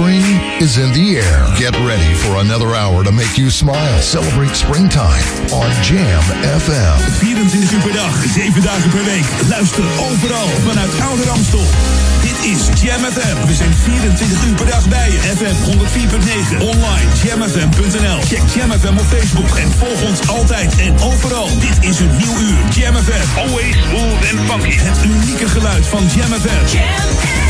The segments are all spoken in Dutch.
Spring is in the air. Get ready for another hour to make you smile. Celebrate springtime on Jam FM. 24 uur per dag, 7 dagen per week. Luister overal vanuit Oude Ramstel. Dit is Jam FM. We zijn 24 uur per dag bij je. FM 104.9. Online jamfm.nl. Check Jam FM op Facebook en volg ons altijd en overal. Dit is een nieuw uur. Jam FM. Always smooth and funky. Het unieke geluid van Jam FM.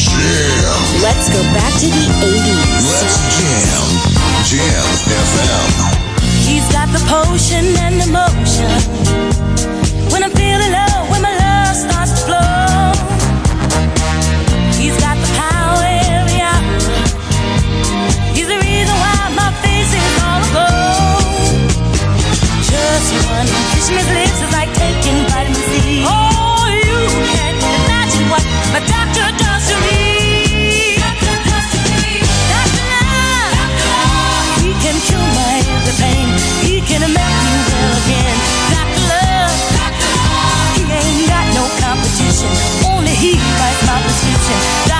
jam. Let's go back to the 80s. Let's jam. Jam FM. He's got the potion and the motion. When I'm feeling low, when my love starts to flow. He's got the power every hour. He's the reason why my face is all aglow. Just one kiss from his lips is like taking vitamin C. Oh, you can't imagine what my doctor does Only he writes my prescription.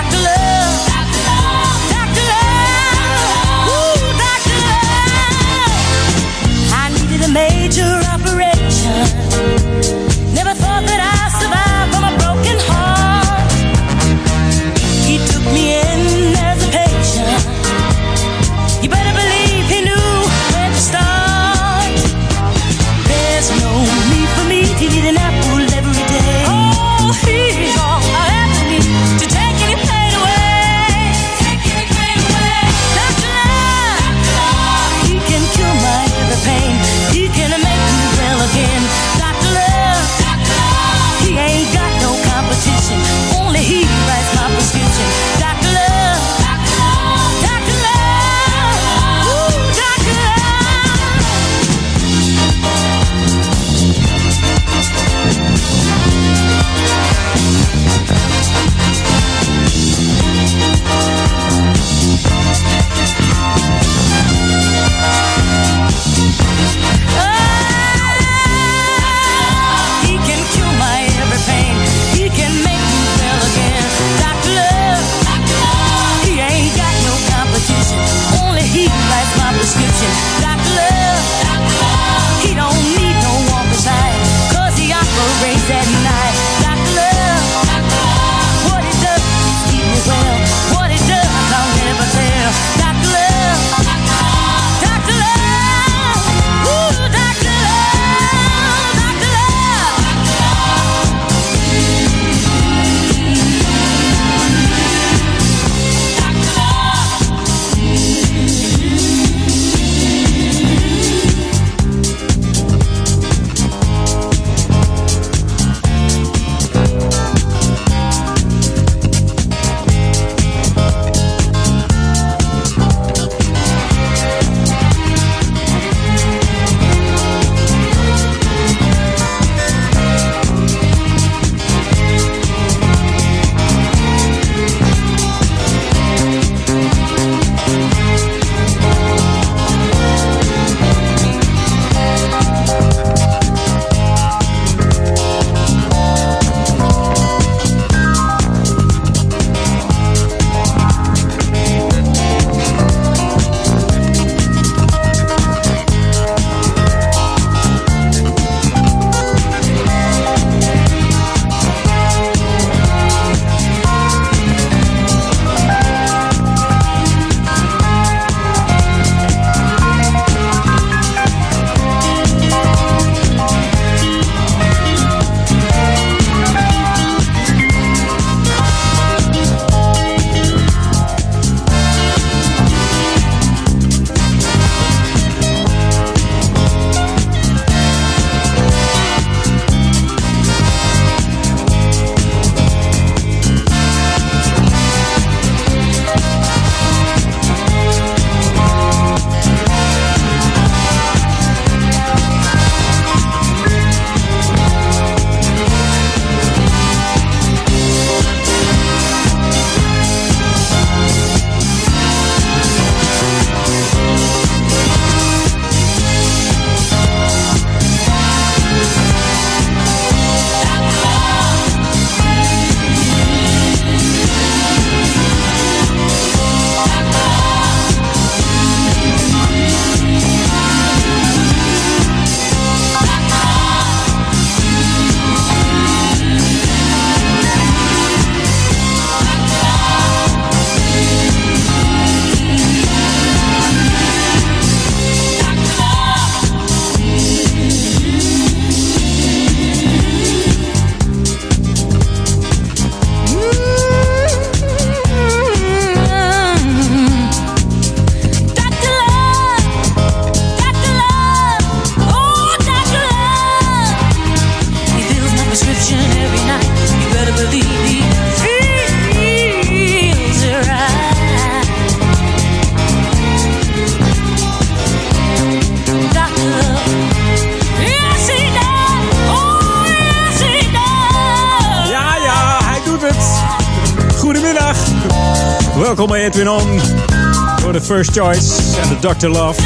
First Choice en de Dr. Love.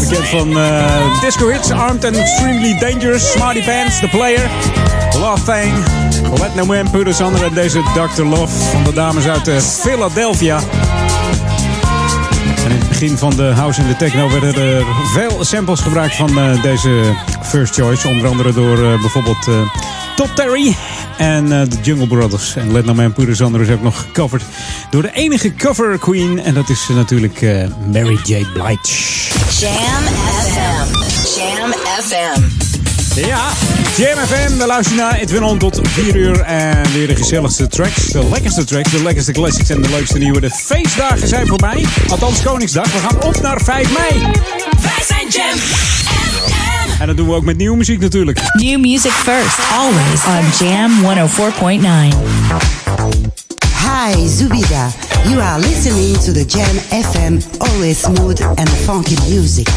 Bekend van uh, Disco Hits, Armed and Extremely Dangerous, Smarty Pants, The Player, Love Thing, Let No Man Put en deze Dr. Love van de dames uit uh, Philadelphia. En in het begin van de house en de techno werden er veel samples gebruikt van uh, deze First Choice. Onder andere door bijvoorbeeld Top Terry en de Jungle Brothers. En Let No Man Put Us is ook nog gecoverd door de enige cover queen. En dat is uh, natuurlijk uh, Mary J. Blige. Jam FM. Jam FM. Ja, Jam FM. We luisteren naar Edwin On tot 4 uur. En weer de gezelligste tracks. De lekkerste tracks, de lekkerste classics en de leukste nieuwe. De feestdagen zijn voorbij. Althans, Koningsdag. We gaan op naar 5 mei. Wij zijn Jam En dat doen we ook met nieuwe muziek natuurlijk. New music first, always on Jam 104.9. Hi, Zubida. You are listening to the Jam FM, always smooth and funky music.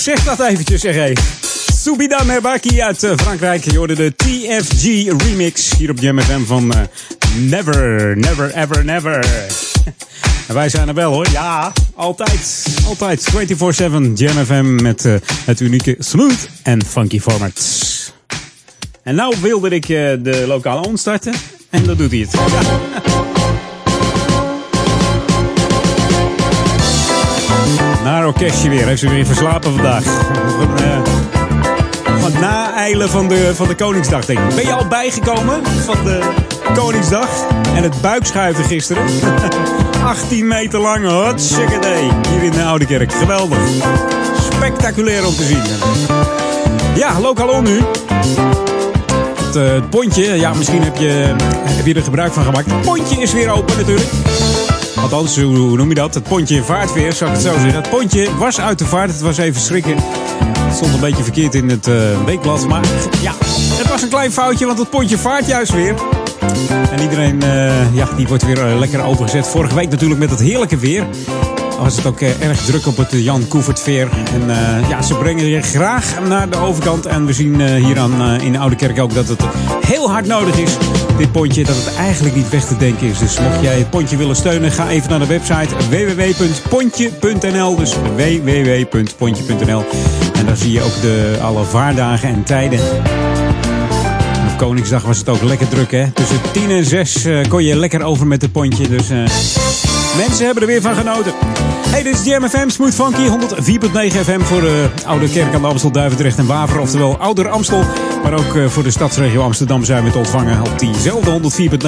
Zeg dat eventjes, zeg hé. Subida Merbaki uit eh, Frankrijk. Je hoorde de TFG remix hier op Jam van eh, Never, Never, Ever, Never. En wij zijn er wel hoor. Ja, altijd. Altijd. 24-7 Jam met eh, het unieke smooth en funky format. En nou wilde ik de lokale on starten. En dat doet hij het. Naar orkestje weer. Heeft ze weer verslapen vandaag. Van, eh, van naeilen van de, van de Koningsdag, denk ik. Ben je al bijgekomen van de Koningsdag? En het buikschuiven gisteren. 18 meter lang, hotshakadee. Hier in de Oude Kerk. Geweldig. Spectaculair om te zien. Ja, lokaal on nu. Eh, het pontje, ja, misschien heb je, heb je er gebruik van gemaakt. Het pontje is weer open natuurlijk. Althans, hoe noem je dat? Het pontje vaart weer, zou ik het zo zeggen. Het pontje was uit de vaart. Het was even schrikken. Het stond een beetje verkeerd in het eh, weekblad. Maar ja, het was een klein foutje, want het pontje vaart juist weer. En iedereen, eh, ja, die wordt weer eh, lekker overgezet. Vorige week natuurlijk met het heerlijke weer. Was het ook eh, erg druk op het Jan Koevertveer. En eh, ja, ze brengen je graag naar de overkant. En we zien eh, hier aan, eh, in de Oude Kerk ook dat het heel hard nodig is. Dit pontje, dat het eigenlijk niet weg te denken is. Dus mocht jij het pontje willen steunen, ga even naar de website www.pontje.nl. Dus www.pontje.nl. En daar zie je ook de, alle vaardagen en tijden. En Op Koningsdag was het ook lekker druk, hè? Tussen 10 en 6 eh, kon je lekker over met het pontje. Dus mensen hebben er weer van genoten. Hey, dit is Jam FM, Smooth Funky, 104.9 FM voor de Oude Kerk aan de Amstel, Duivendrecht en Waver. Oftewel Ouder Amstel. Maar ook eh, voor de stadsregio Amsterdam zijn we te ontvangen op diezelfde 104.9.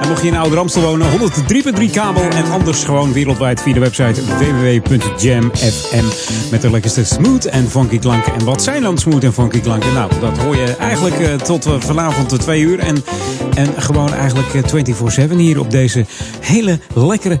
En mocht je in Ouder Amstel wonen, 103.3 kabel. En anders gewoon wereldwijd via de website www.jamfm. Met de lekkerste smooth en funky klanken. En wat zijn dan smooth en funky klanken? Nou, dat hoor je eigenlijk eh, tot eh, vanavond de twee uur. En, en gewoon eigenlijk eh, 24-7 hier op deze hele lekkere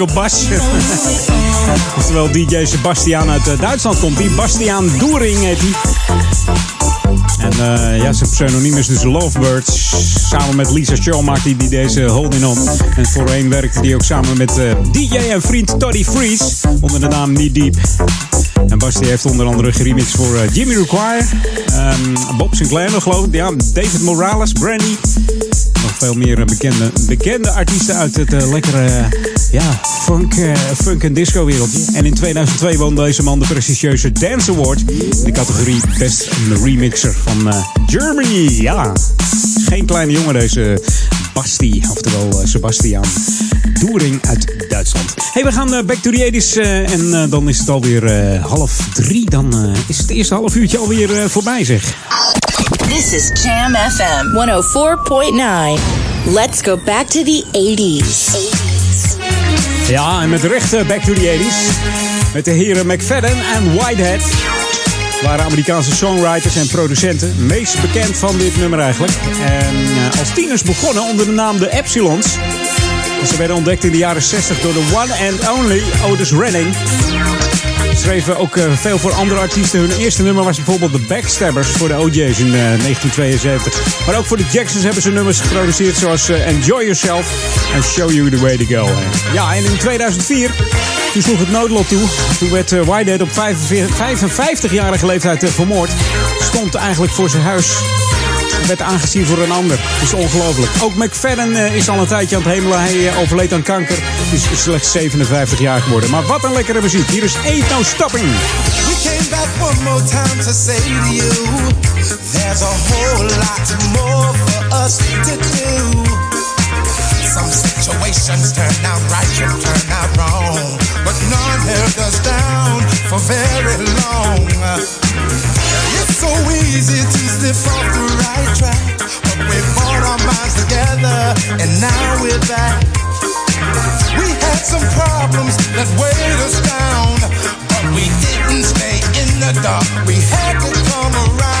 Op bas. Oftewel DJ Sebastian uit eh, Duitsland komt. Die Bastiaan Doering heet hij. En uh, ja, zijn pseudoniem is dus Lovebirds. Samen met Lisa Shaw maakt hij die deze Holding On. En voorheen werkte hij ook samen met uh, DJ en vriend Toddy Freeze. Onder de naam Knee Deep. En Basti heeft onder andere geremixed voor Jimmy Require. Um, Bob Sinclair nog geloof ik. Ja, David Morales, Brandy. Nog veel meer bekende, bekende artiesten uit het lekkere ja, funk, funk en disco wereldje. En in 2002 won deze man de prestigieuze Dance Award. In de categorie Best Remixer van Germany. Ja, geen kleine jongen deze Basti. Oftewel Sebastian Doering uit Duitsland. Hey, we gaan back to the 80s. en dan is het alweer half drie. Dan is het eerste half uurtje alweer voorbij zeg. This is Jam FM 104.9. Let's go back to the 80s. Ja, en met recht back to the 80s. Met de heren McFadden en Whitehead. waren Amerikaanse songwriters en producenten. Meest bekend van dit nummer eigenlijk. En als tieners begonnen onder de naam de Epsilons. Ze werden ontdekt in de jaren 60 door de one and only Otis Redding. Schreven ook veel voor andere artiesten. Hun eerste nummer was bijvoorbeeld The Backstabbers voor de OJ's in 1972. Maar ook voor de Jacksons hebben ze nummers geproduceerd zoals Enjoy Yourself en Show You The Way To Go. Ja, en in 2004, toen sloeg het noodlot toe. Toen werd Whitehead op 55-jarige leeftijd vermoord. Stond eigenlijk voor zijn huis werd aangezien voor een ander. Dat is ongelooflijk. Ook McFadden uh, is al een tijdje aan het hemelen. Hij uh, overleed aan kanker. Is slechts 57 jaar geworden. Maar wat een lekkere muziek. Hier is Ain't No Stopping. We came back one more time to say to you. There's a whole lot more for us to do. Some situations turn out right, some turn out wrong. But none held us down for very long. It's so easy to slip off the right track. But we brought our minds together and now we're back. We had some problems that weighed us down. But we didn't stay in the dark. We had to come around.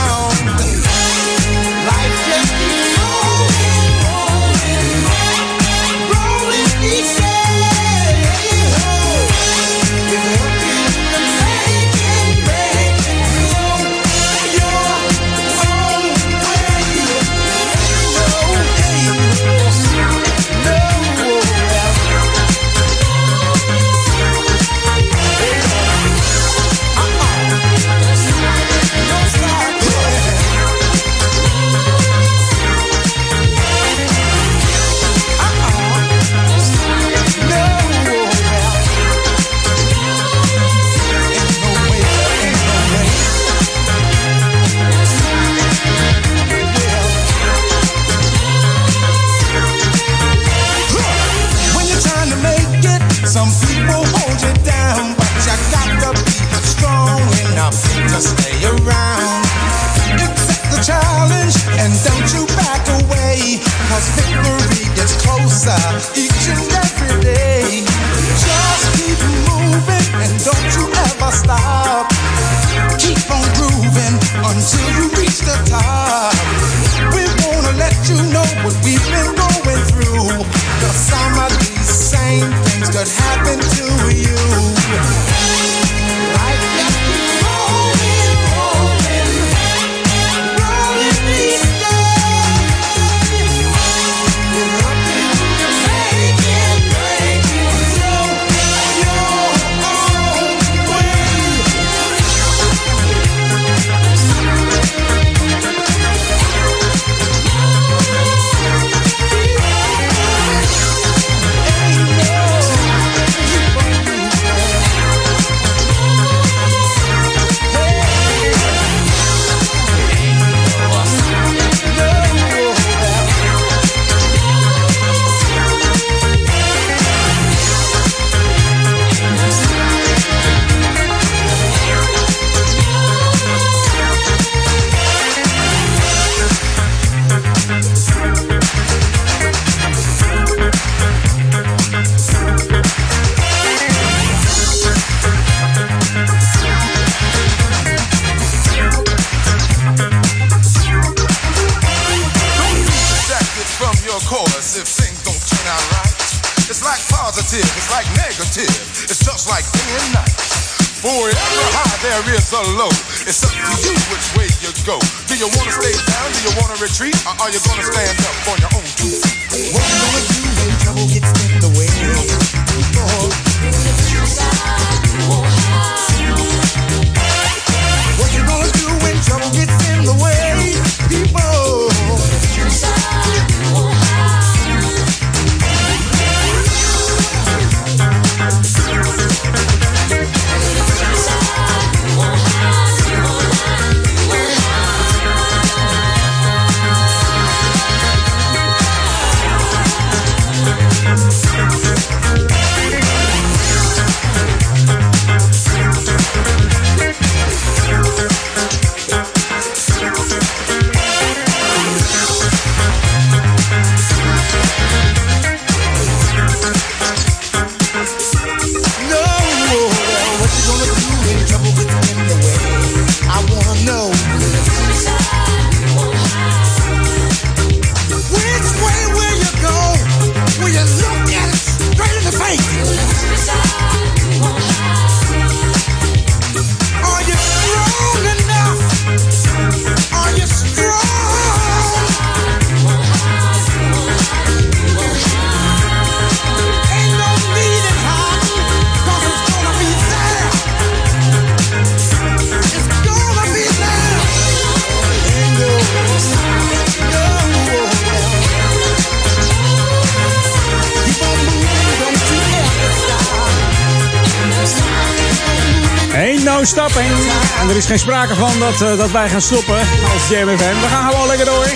Van dat, eh, dat wij gaan stoppen als JMFM. We gaan gewoon lekker door.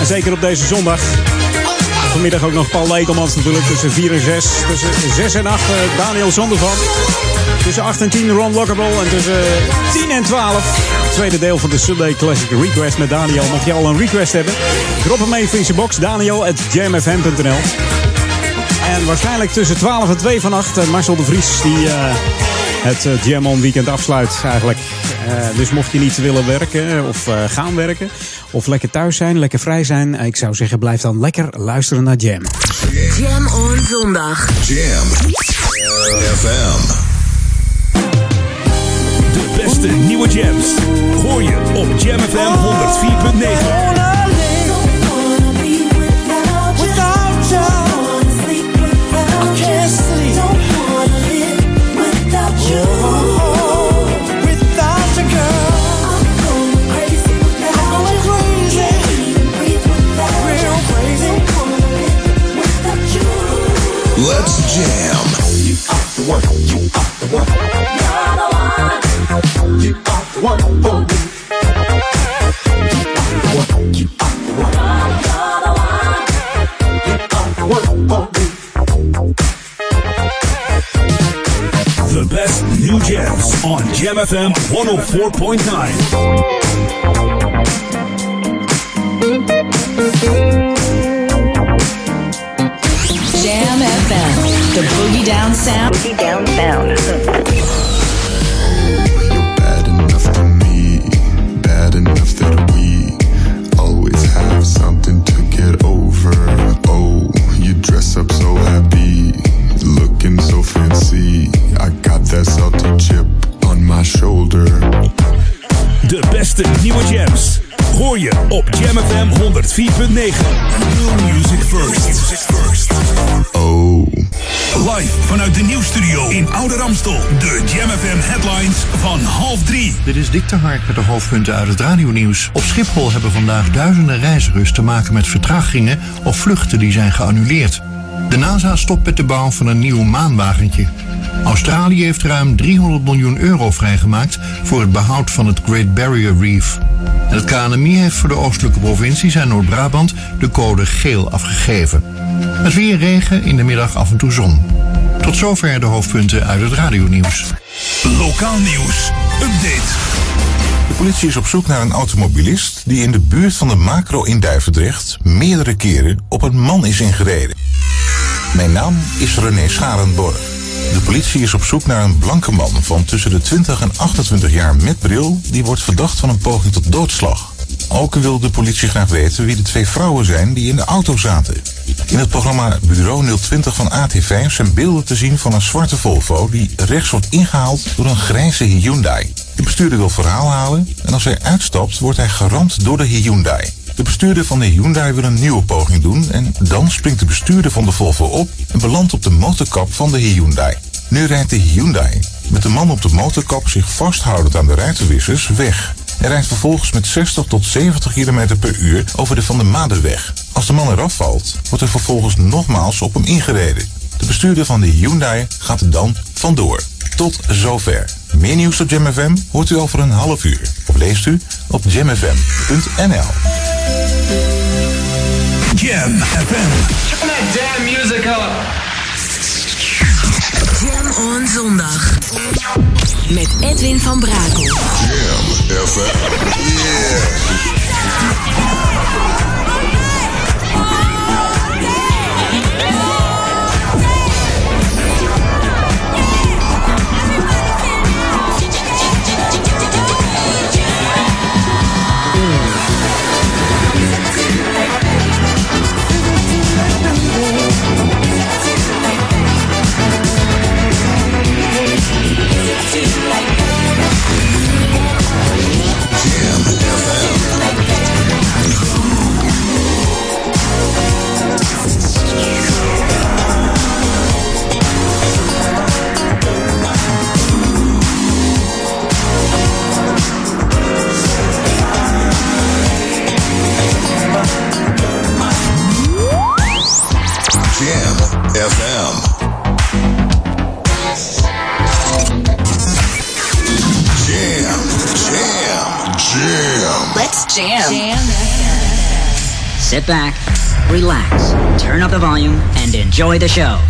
En zeker op deze zondag. Vanmiddag ook nog Paul Lekelmans natuurlijk tussen 4 en 6. Tussen 6 en 8 eh, Daniel Zondervan. Tussen 8 en 10 Ron Lockable. En tussen 10 en 12 het tweede deel van de Sunday Classic Request met Daniel. Mocht je al een request hebben, drop hem even in zijn box. Daniel at En waarschijnlijk tussen 12 en 2 vannacht eh, Marcel de Vries die eh, het eh, Jam On Weekend afsluit eigenlijk. Eh, dus mocht je niet willen werken of eh, gaan werken of lekker thuis zijn, lekker vrij zijn. eh, ik zou zeggen blijf dan lekker luisteren naar Jam. Jam on zondag. Jam FM. De beste nieuwe jams hoor je op Jam FM 104.9. Let's jam. You are the one. You are the one. You're the one. You are the one for me. You are the one. You're the one. You are the one for me. The best new jams on Jam FM 104.9. FM, the boogie down sound. Boogie down sound. bad enough to me, bad enough that we always have something to get over. Oh, you dress up so happy, looking so fancy. I got that salty chip on my shoulder. De beste nieuwe jams hoor je op Jam FM 104.9. New music first. Oh. Live vanuit de nieuwsstudio in Oude Ramstel. De Jam FM headlines van half drie. Dit is Dick de Hark met de hoofdpunten uit het radionieuws. Op Schiphol hebben vandaag duizenden reizigers te maken met vertragingen of vluchten die zijn geannuleerd. De NASA stopt met de bouw van een nieuw maanwagentje. Australië heeft ruim 300 miljoen euro vrijgemaakt voor het behoud van het Great Barrier Reef. En het KNMI heeft voor de oostelijke provincies en Noord-Brabant de code geel afgegeven. Het weer regen, in de middag af en toe zon. Tot zover de hoofdpunten uit het radionieuws. Lokaal nieuws. Update. De politie is op zoek naar een automobilist die in de buurt van de macro in Duivendrecht meerdere keren op een man is ingereden. Mijn naam is René Scharenborg. De politie is op zoek naar een blanke man van tussen de 20 en 28 jaar met bril die wordt verdacht van een poging tot doodslag. Ook wil de politie graag weten wie de twee vrouwen zijn die in de auto zaten. In het programma Bureau 020 van AT5 zijn beelden te zien van een zwarte Volvo die rechts wordt ingehaald door een grijze Hyundai. De bestuurder wil verhaal halen en als hij uitstapt wordt hij geramd door de Hyundai. De bestuurder van de Hyundai wil een nieuwe poging doen en dan springt de bestuurder van de Volvo op en belandt op de motorkap van de Hyundai. Nu rijdt de Hyundai met de man op de motorkap zich vasthoudend aan de ruitenwissers weg. Hij rijdt vervolgens met 60 tot 70 km per uur over de Van der Madenweg. Als de man eraf valt, wordt er vervolgens nogmaals op hem ingereden. De bestuurder van de Hyundai gaat er dan vandoor. Tot zover. Meer nieuws op Jam FM hoort u over een half uur. Of leest u op jamfm.nl. Jam FM. Turn that damn music up. Jam on zondag. Met Edwin van Brakel. Jam FM. Jam FM. Jam, jam, jam. Let's jam. Sit back, relax, turn up the volume, and enjoy the show.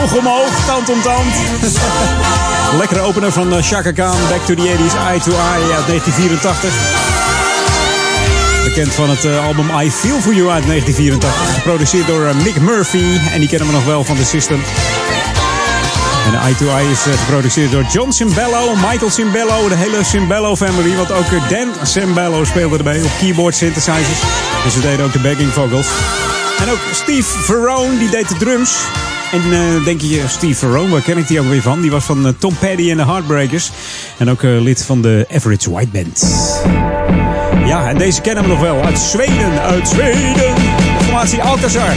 Oog om oog, tand om tand. Lekkere opener van uh, Chaka Khan, Back to the 80s, Eye to Eye uit 1984. Bekend van het uh, album I Feel For You uit 1984. Geproduceerd door uh, Mick Murphy. En die kennen we nog wel van The System. En Eye to Eye is geproduceerd door John Cimbello, Michael Cimbello, de hele Cimbello family. Want ook Dan Cimbello speelde erbij op keyboard synthesizers. Dus ze deden ook de backing vocals. En ook Steve Verone, die deed de drums. En uh, denk je, Steve Verone, waar ken ik die ook weer van? Die was van uh, Tom Petty en de Heartbreakers. En ook uh, lid van de Average White Band. Ja, en deze kennen we nog wel. Uit Zweden, uit Zweden. De formatie Alcazar.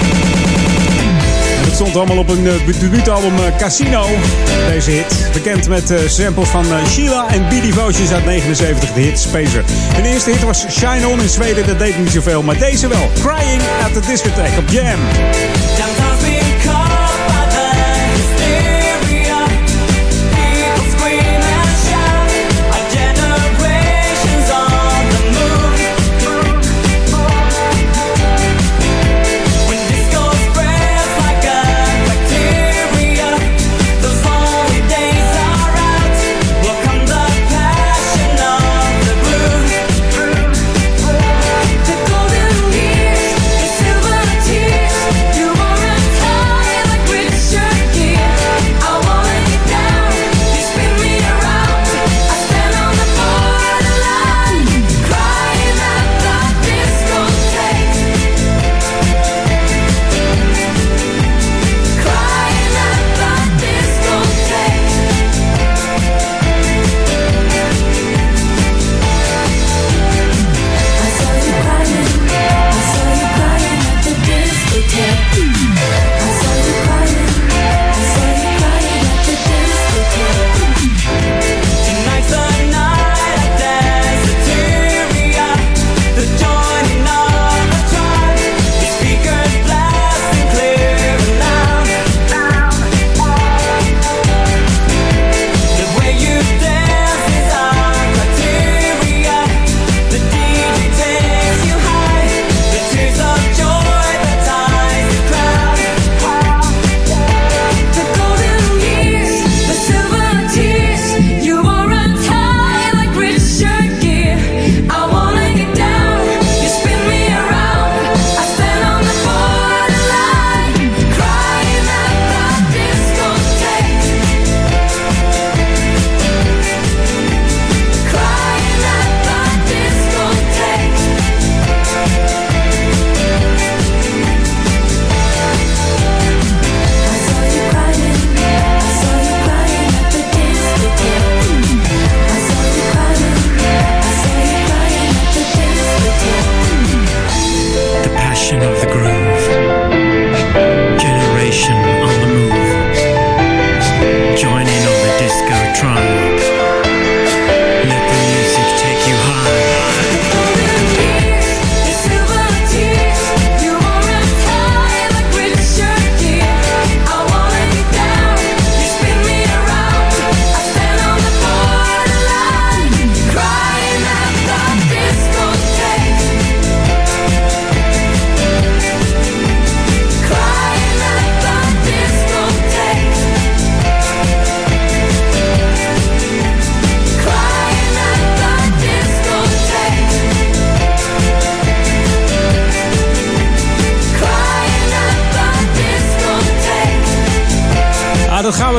Stond allemaal op een debuutalbum Casino. Deze hit. Bekend met samples van Sheila en B Devotions uit 79. De hit Spacer. Hun eerste hit was Shine On in Zweden. Dat deed niet zoveel. Maar deze wel. Crying at the Discotheque op Jam.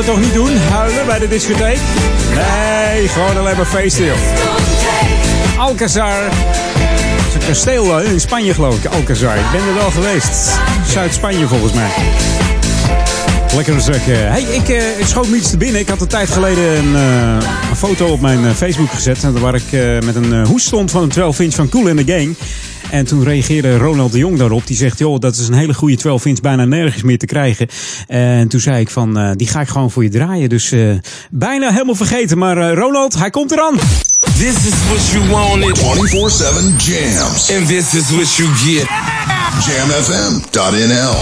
Toch niet doen? Huilen bij de discotheek? Nee, gewoon alleen maar feesten, joh. Alcazar. Dat is een kasteel in Spanje, geloof ik. Alcazar. Ik ben er wel geweest. Zuid-Spanje, volgens mij. Lekker zeg. Hey, ik, uh, ik schoot me iets te binnen. Ik had een tijd geleden een, uh, een foto op mijn Facebook gezet. Waar ik met een hoes stond van een 12 inch van Cool in the Gang. En toen reageerde Ronald de Jong daarop. Die zegt, joh, dat is een hele goede 12 inch bijna nergens meer te krijgen. En toen zei ik van, uh, die ga ik gewoon voor je draaien. Dus uh, bijna helemaal vergeten. Maar uh, Ronald, hij komt eraan. This is what you wanted. 24-7 jams. And this is what you get. Jamfm.nl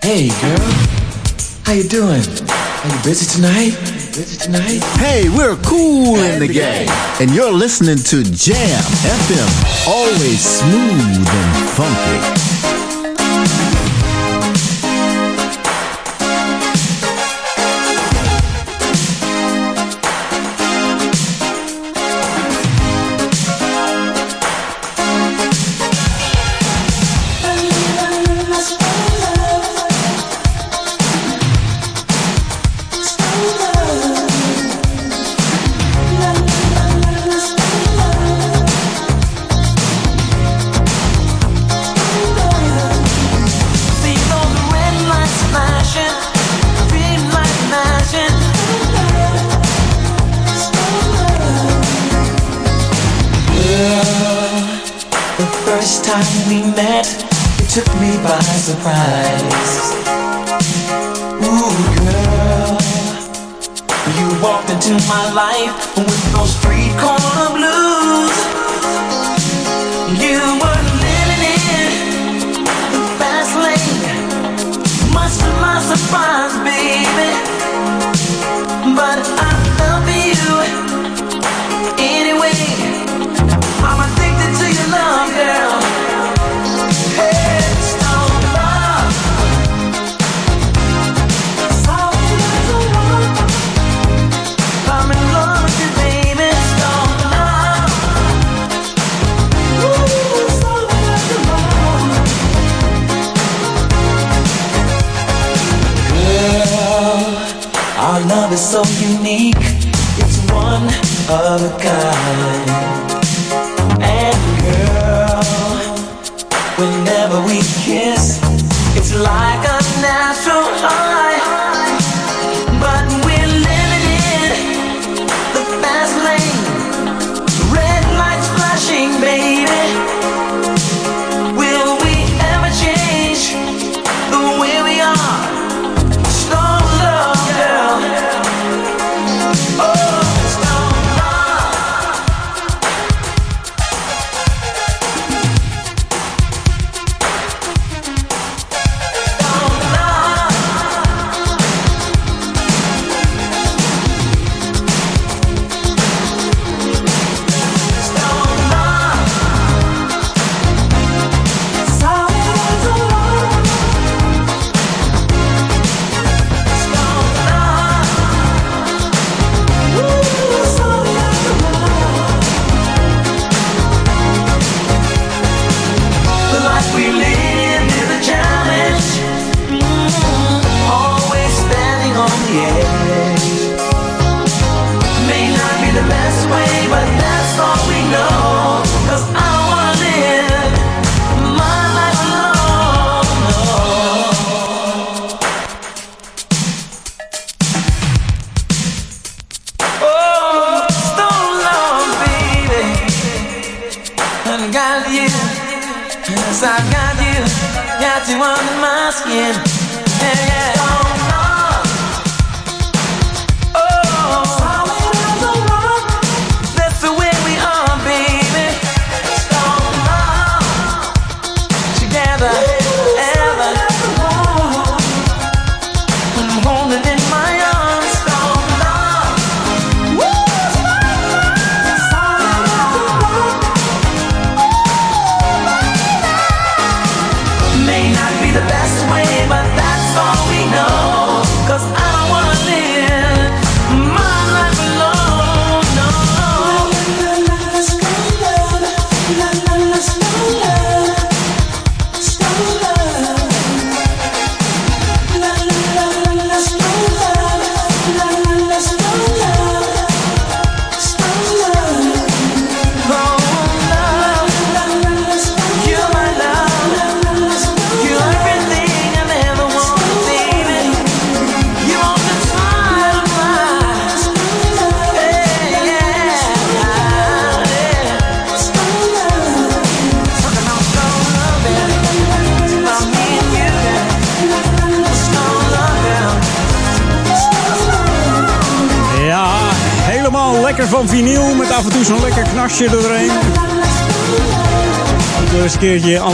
Hey girl, how you doing? Are you busy tonight? Busy tonight? Hey, we're cool in the game, and you're listening to Jam FM, always smooth and funky. Surprise. Ooh, girl, you walked into my life with those street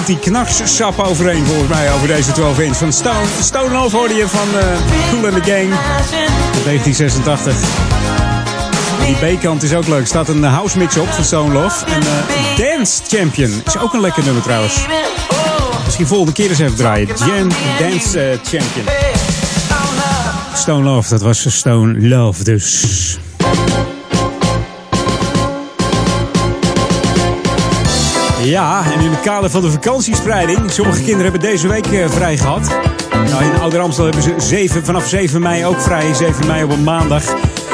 keertje anti-knarssap overheen volgens mij over deze 12 inch van Stone. Stone Love hoorde je van eh Cool and the Gang uit 1986. Die B-kant is ook leuk. Staat een house mix op van Stone Love. En eh, Dance Champion is ook een lekker nummer trouwens. Misschien volgende keer eens even draaien. Jam Dance eh, Champion. Stone Love, dat was Stone Love dus. Ja, en in het kader van de vakantiespreiding. Sommige kinderen hebben deze week eh, vrij gehad. Nou, in Ouder Amstel hebben ze 7, vanaf 7 mei ook vrij. 7 mei op een maandag.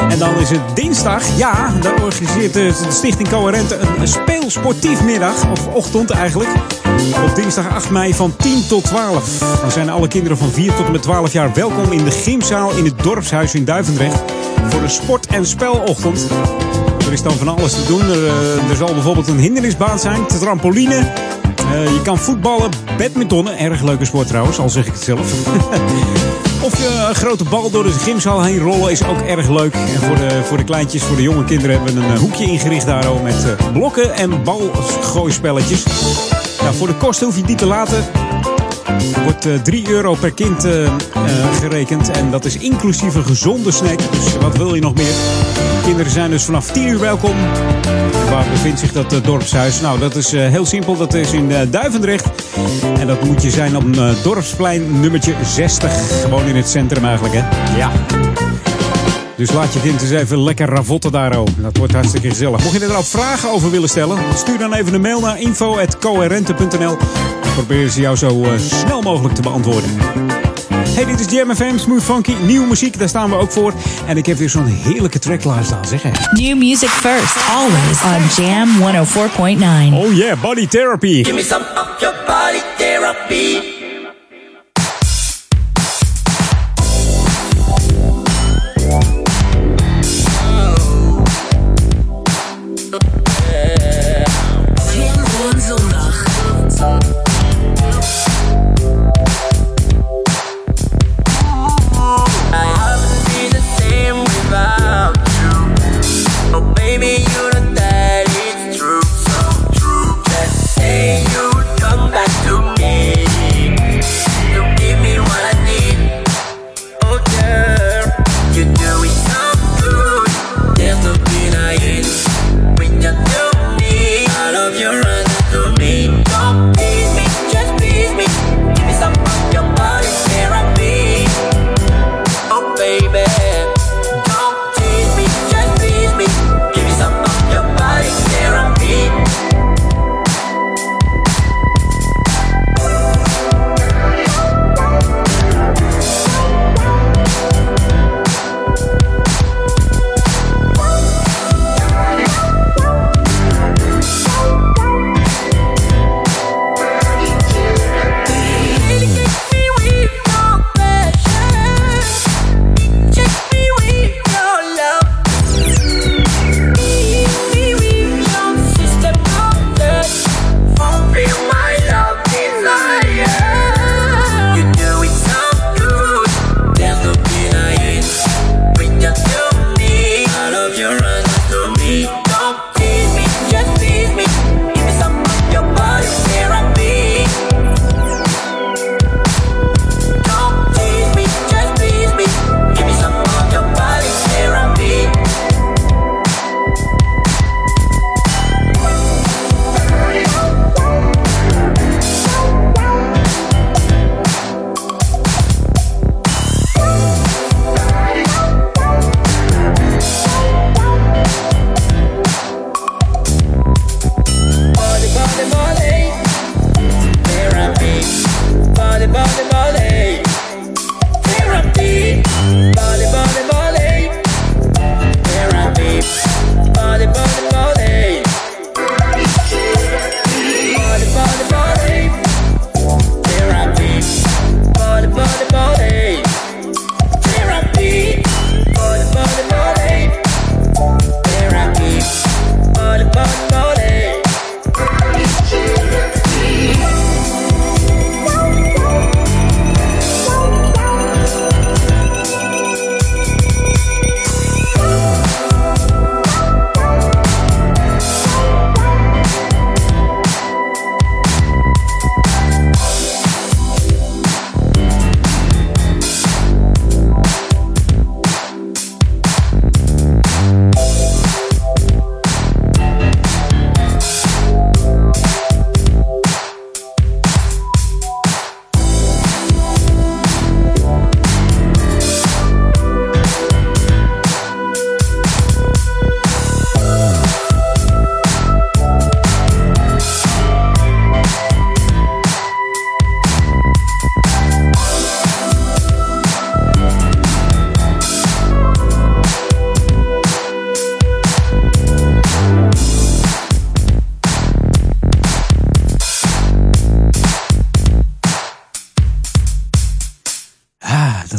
En dan is het dinsdag. Ja, dan organiseert de Stichting Coherente een, een speelsportief middag. Of ochtend eigenlijk. Op dinsdag 8 mei van 10 tot 12. Dan zijn alle kinderen van 4 tot en met 12 jaar welkom in de gymzaal in het dorpshuis in Duivendrecht. Voor de sport- en spelochtend. Er is dan van alles te doen. Er, eh, er zal bijvoorbeeld een hindernisbaan zijn, trampoline. Eh, je kan voetballen, badmintonnen, erg leuke sport trouwens, al zeg ik het zelf. of je een grote bal door de gymzaal heen rollen is ook erg leuk. En voor de, voor de kleintjes, voor de jonge kinderen hebben we een eh, hoekje ingericht daar ook met eh, blokken en balgooispelletjes. Nou, voor de kosten hoef je niet te laten. Er wordt eh, 3 euro per kind eh, eh, gerekend. En dat is inclusief een gezonde snack. Dus wat wil je nog meer? Kinderen zijn dus vanaf 10 uur welkom. En waar bevindt zich dat eh, dorpshuis? Nou, dat is eh, heel simpel. Dat is in eh, Duivendrecht. En dat moet je zijn op dorpsplein nummertje 60. Gewoon in het centrum eigenlijk, hè? Ja. Dus laat je kind eens even lekker ravotten daar. oh. Dat wordt hartstikke gezellig. Mocht je er nou vragen over willen stellen, stuur dan even een mail naar info.coherente.nl. Dan proberen ze jou zo snel mogelijk te beantwoorden. Hey, dit is Jam FM, Smooth Funky, nieuwe muziek, daar staan we ook voor. En ik heb weer zo'n heerlijke track klaarstaan, zeg hè. New music first, always on Jam 104.9. Oh yeah, body therapy. Give me some of your body therapy.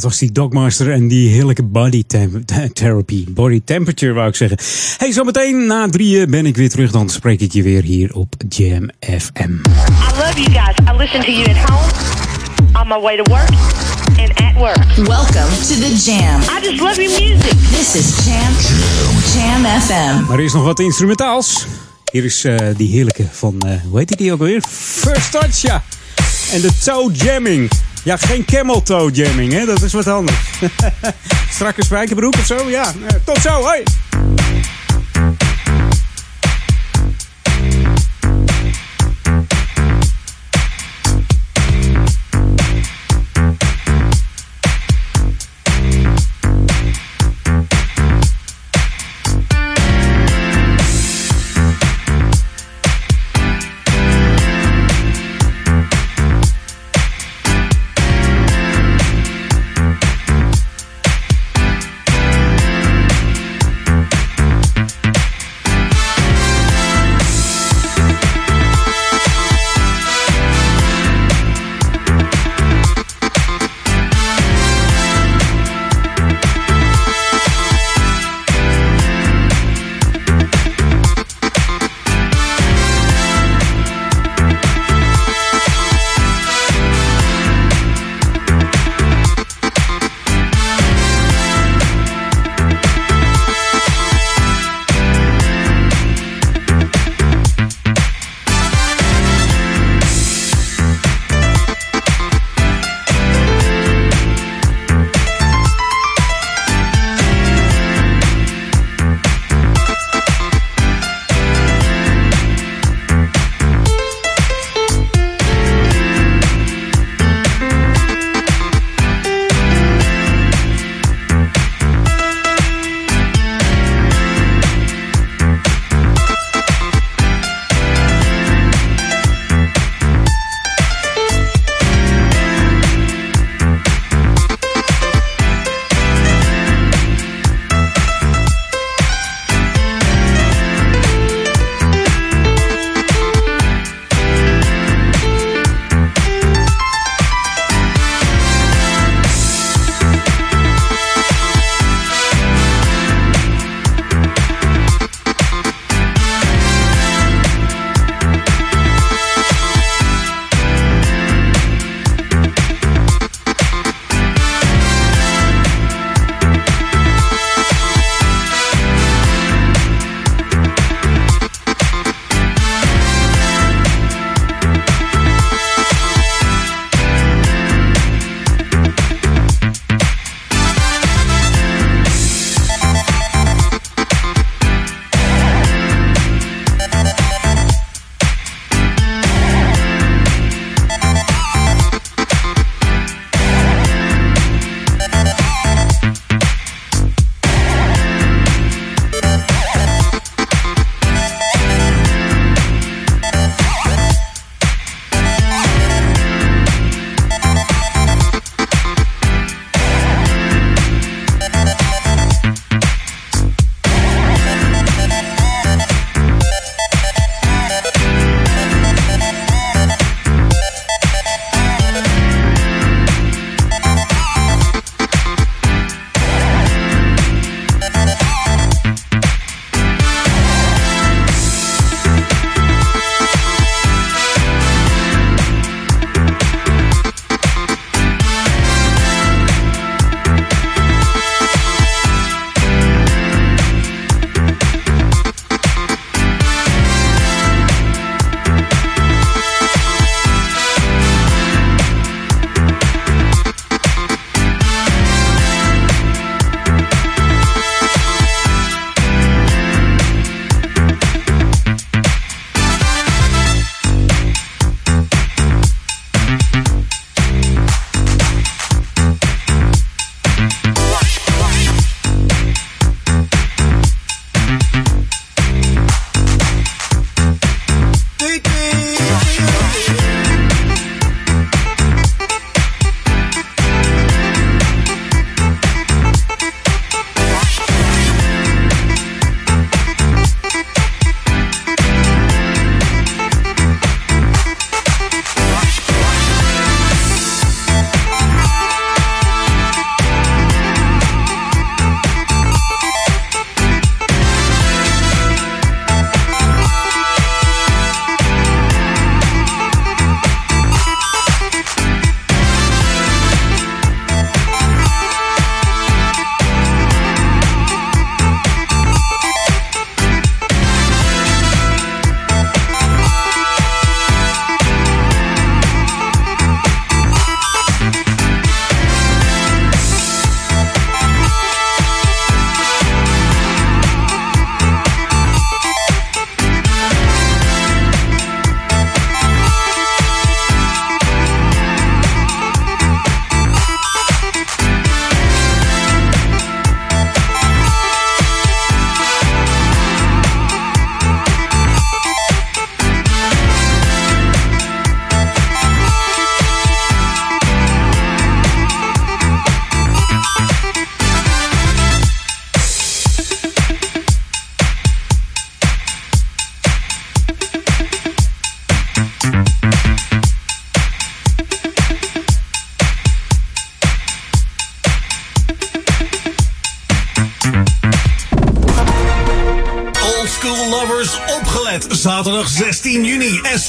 Was die Dogmaster en die heerlijke body therapy. Body temperature wou ik zeggen. Hey, zometeen na drieën ben ik weer terug. Dan spreek ik je weer hier op Jam FM. I love you guys. I listen to you at home, on my way to work, and at work. Welcome to the Jam. I just love your music. This is Jam. Jam FM. Maar er is nog wat instrumentaals. Hier is eh, die heerlijke van, eh, hoe heet die ook alweer? First Touch, ja. En de toe jamming. Ja, geen camel jamming, hè? Dat is wat anders. Strakke spijkerbroek of zo? Ja, eh, tot zo, hoi!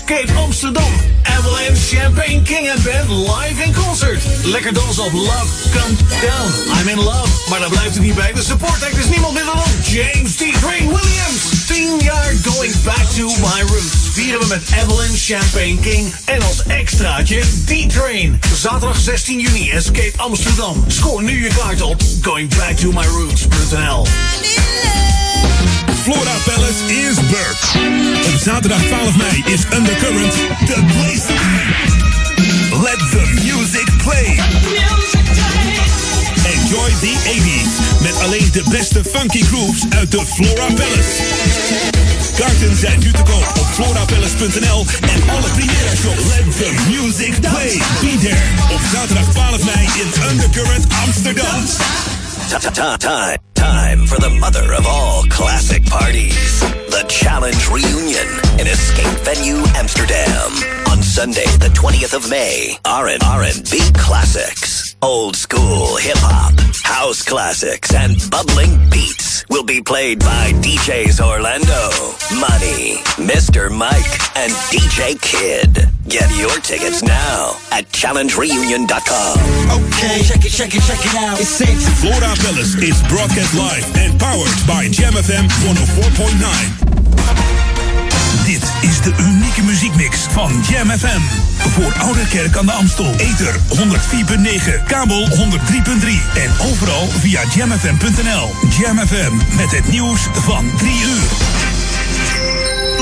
Escape Amsterdam. Avalanche Champagne King and Band live in concert. Lekker dansen op Love Come Down. I'm in love. Maar daar blijft het niet bij. De support act is niemand minder dan James D. Train Williams. 10 jaar going back to my roots. Vieren we met Avalanche Champagne King. En als extraatje D-Train. Zaterdag 16 juni. Escape Amsterdam. Scoor nu je kaart op goingbacktomyroots.nl. Flora Palace is back. Op zaterdag 12 mei is Undercurrent the place to be. Let the music play. Enjoy the 80s met alleen de beste funky grooves uit de Flora Palace. Kaarten zijn nu te koop op florapalace.nl en alle Primera shows. Let the music play. Be there op zaterdag 12 mei in Undercurrent Amsterdam. Time, time for the mother of all classic parties. The Challenge Reunion in Escape Venue Amsterdam. On Sunday, the 20th of May. R&B classics. Old school hip-hop, house classics, and bubbling beats will be played by DJs Orlando, Money, Mr. Mike, and DJ Kid. Get your tickets now at challengereunion.com. Okay, check it, check it, check it out. It's six. Flora Palace is broadcast live and powered by Jam FM 104.9. De unieke muziekmix van Jam FM. Voor Oude Kerk aan de Amstel. Ether 104.9, kabel 103.3 en overal via jamfm.nl. Jam FM met het nieuws van 3 uur.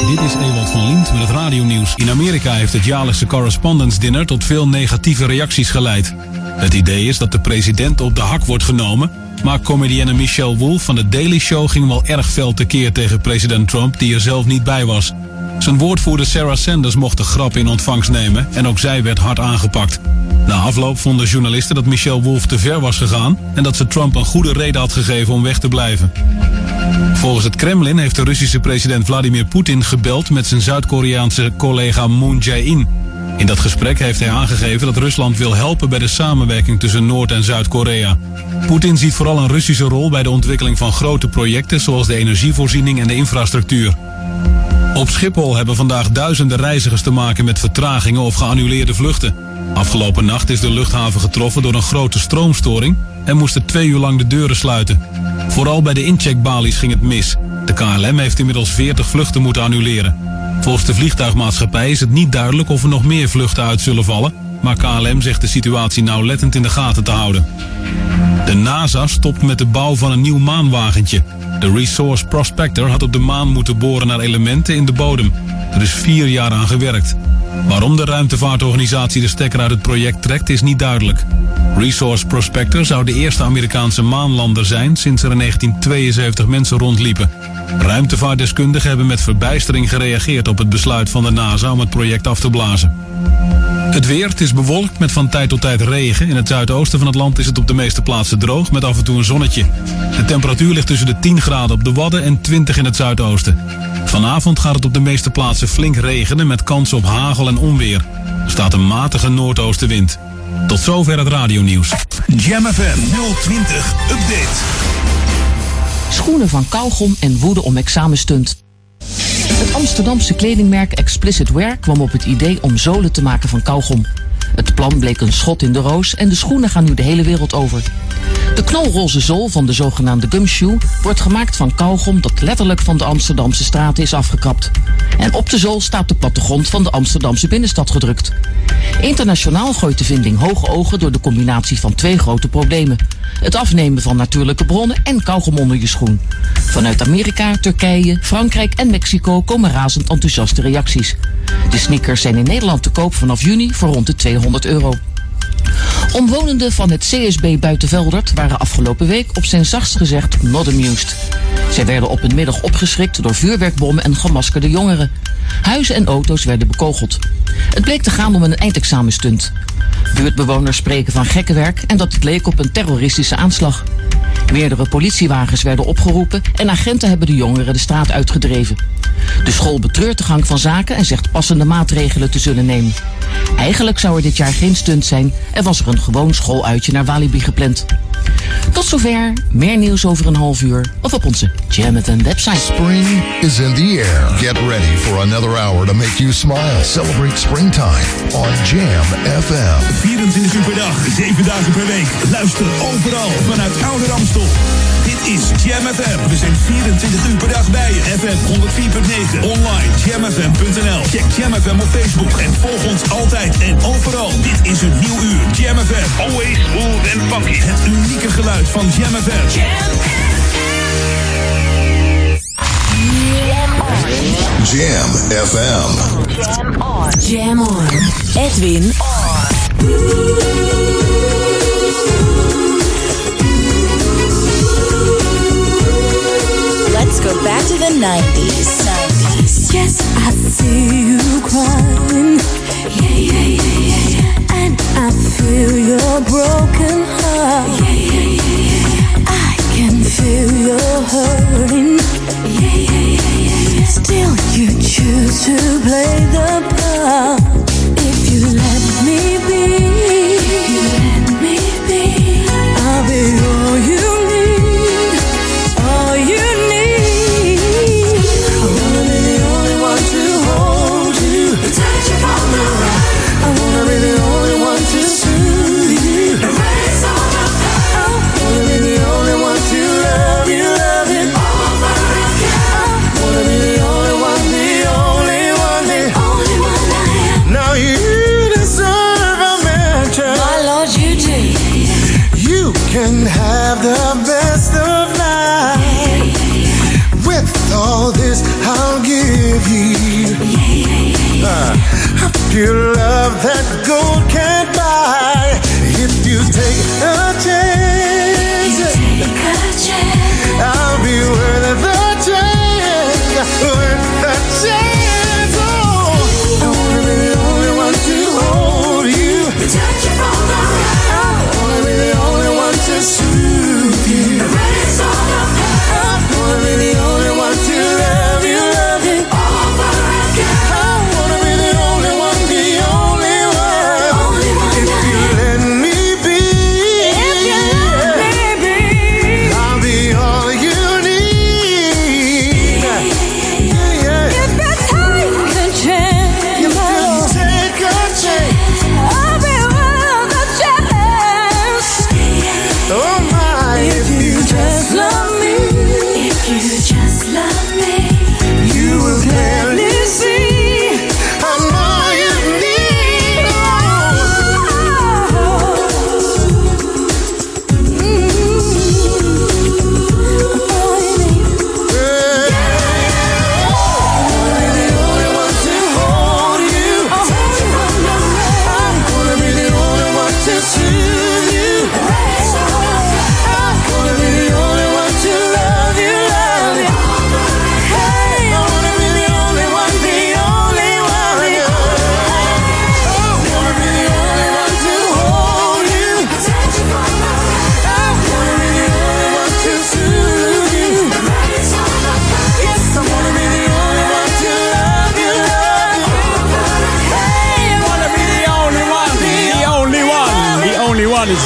Dit is Ewald van Lient met het radionieuws. In Amerika heeft het jaarlijkse Correspondence Dinner tot veel negatieve reacties geleid. Het idee is dat de president op de hak wordt genomen, maar comedienne Michelle Wolf van The Daily Show ging wel erg fel tekeer tegen president Trump, die er zelf niet bij was. Zijn woordvoerder Sarah Sanders mocht de grap in ontvangst nemen en ook zij werd hard aangepakt. Na afloop vonden journalisten dat Michelle Wolf te ver was gegaan en dat ze Trump een goede reden had gegeven om weg te blijven. Volgens het Kremlin heeft de Russische president Vladimir Poetin gebeld met zijn Zuid-Koreaanse collega Moon Jae-in. In dat gesprek heeft hij aangegeven dat Rusland wil helpen bij de samenwerking tussen Noord- en Zuid-Korea. Poetin ziet vooral een Russische rol bij de ontwikkeling van grote projecten zoals de energievoorziening en de infrastructuur. Op Schiphol hebben vandaag duizenden reizigers te maken met vertragingen of geannuleerde vluchten. Afgelopen nacht is de luchthaven getroffen door een grote stroomstoring en moesten twee uur lang de deuren sluiten. Vooral bij de incheckbalies ging het mis. De KLM heeft inmiddels 40 vluchten moeten annuleren. Volgens de vliegtuigmaatschappij is het niet duidelijk of er nog meer vluchten uit zullen vallen, maar KLM zegt de situatie nauwlettend in de gaten te houden. De NASA stopt met de bouw van een nieuw maanwagentje. De Resource Prospector had op de maan moeten boren naar elementen in de bodem. Er is vier jaar aan gewerkt. Waarom de ruimtevaartorganisatie de stekker uit het project trekt is niet duidelijk. Resource Prospector zou de eerste Amerikaanse maanlander zijn sinds er in 1972 mensen rondliepen. Ruimtevaartdeskundigen hebben met verbijstering gereageerd op het besluit van de NASA om het project af te blazen. Het weer, het is bewolkt met van tijd tot tijd regen. In het zuidoosten van het land is het op de meeste plaatsen droog met af en toe een zonnetje. De temperatuur ligt tussen de 10 graden op de Wadden en 20 in het zuidoosten. Vanavond gaat het op de meeste plaatsen flink regenen met kans op hagel en onweer. Er staat een matige noordoostenwind. Tot zover het radionieuws. Jam FM 020 Update. Schoenen van kauwgom en woede om examenstunt. Het Amsterdamse kledingmerk Explicit Wear kwam op het idee om zolen te maken van kauwgom. Het plan bleek een schot in de roos en de schoenen gaan nu de hele wereld over. De knalroze zool van de zogenaamde gumshoe wordt gemaakt van kauwgom dat letterlijk van de Amsterdamse straten is afgekapt. En op de zool staat de plattegrond van de Amsterdamse binnenstad gedrukt. Internationaal gooit de vinding hoge ogen door de combinatie van twee grote problemen. Het afnemen van natuurlijke bronnen en kauwgom onder je schoen. Vanuit Amerika, Turkije, Frankrijk en Mexico komen razend enthousiaste reacties. De sneakers zijn in Nederland te koop vanaf juni voor rond de 200 euro. Omwonenden van het CSB Buitenveldert waren afgelopen week op zijn zachtst gezegd not amused. Zij werden op een middag opgeschrikt door vuurwerkbommen en gemaskerde jongeren. Huizen en auto's werden bekogeld. Het bleek te gaan om een eindexamenstunt. Buurtbewoners spreken van gekkenwerk en dat het leek op een terroristische aanslag. Meerdere politiewagens werden opgeroepen en agenten hebben de jongeren de straat uitgedreven. De school betreurt de gang van zaken en zegt passende maatregelen te zullen nemen. Eigenlijk zou er dit jaar geen stunt zijn en was er een gewoon schooluitje naar Walibi gepland. Tot zover, meer nieuws over een half uur of op onze Jam website. Spring is in the air. Get ready for another hour to make you smile. Celebrate springtime on Jam FM. 24 uur per dag, 7 dagen per week. Luister overal vanuit Oude Ramstel. Dit is Jam FM. We zijn 24 uur per dag bij je. FM 104.9. Jamfm.nl. Check Jam FM op Facebook en volg ons altijd en overal. Dit is een nieuw uur. Jam FM. Always smooth and funky. Het unieke geluid van Jam FM. Jam FM. Jam on. Jam on. Edwin on. Let's go back to the 90s. 90s. Yes, I see you crying. Yeah, yeah, yeah, yeah, yeah. And I feel your broken heart. Yeah, yeah, yeah, yeah. I can feel your hurting. Yeah, yeah, yeah, yeah, yeah. Still, you choose to play the part. If you let me be, if you let me be, I'll be all pure love that gold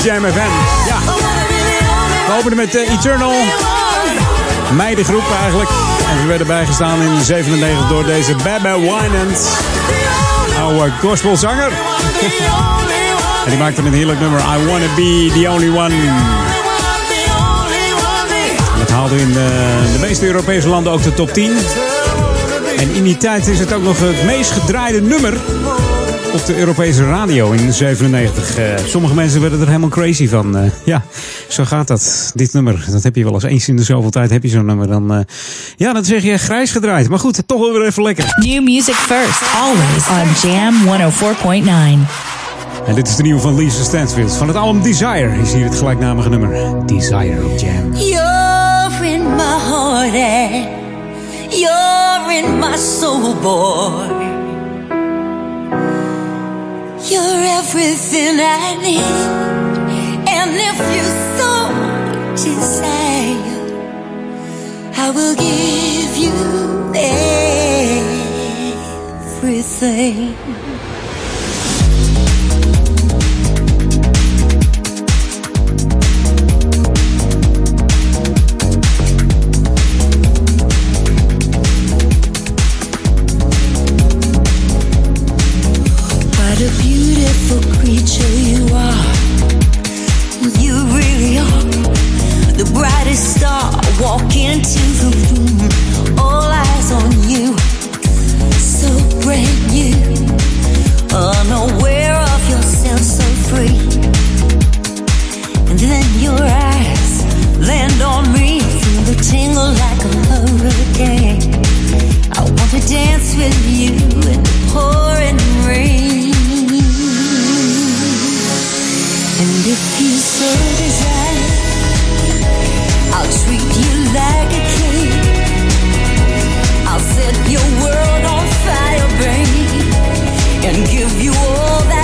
Jam. Ja. We openen met eh, Eternal. Meidengroep eigenlijk. En ze werden bijgestaan in 97 door deze Baba Winans. Oude gospelzanger. en die maakte een heerlijk nummer. I wanna be the only one. En dat haalde in de, de meeste Europese landen ook de top 10. En in die tijd is het ook nog het meest gedraaide nummer op de Europese radio in 97. Eh, sommige mensen werden er helemaal crazy van. Eh, ja, zo gaat dat. Dit nummer, dat heb je wel eens eens in de zoveel tijd heb je zo'n nummer. Dan, eh, ja, dan zeg je grijs gedraaid. Maar goed, toch wel weer even lekker. New music first, always on Jam 104.9. En dit is de nieuwe van Lisa Stansfield. Van het album Desire is hier het gelijknamige nummer. Desire op Jam. You're in my heart in my soul, boy. You're everything I need. And if you so desire, I will give you everything. Star. Walk into the room, all eyes on you. So brand new, unaware of yourself, so free. And then your eyes land on me, feel the tingle like a hurricane. I want to dance with you in the pouring rain. And if you so desire, and give you all that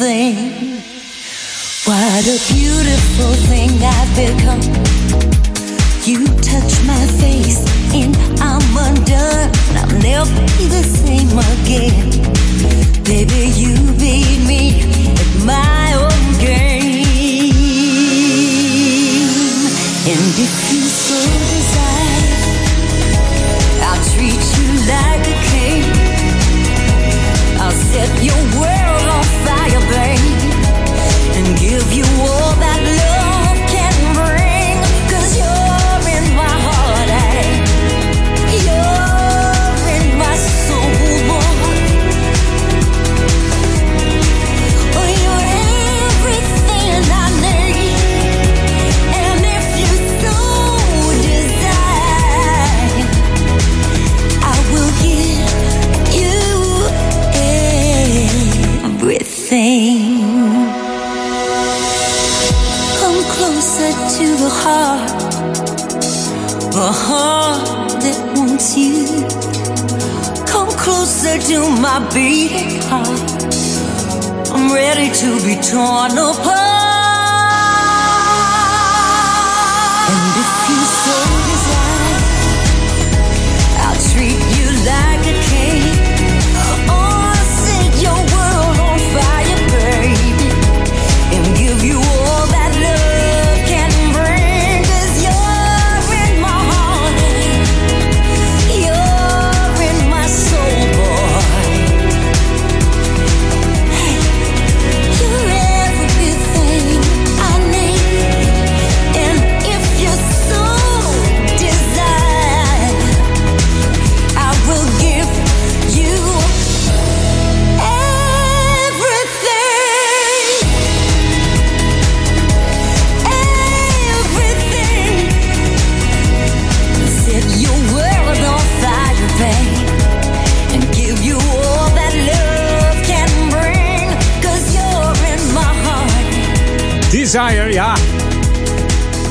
What a beautiful thing I've become. You touch my face and I'm undone. I'll never be the same again. Baby, you beat me at my own game. And if you so desire, I'll treat you like a king. I'll set your world to my beating heart. I'm ready to be torn apart.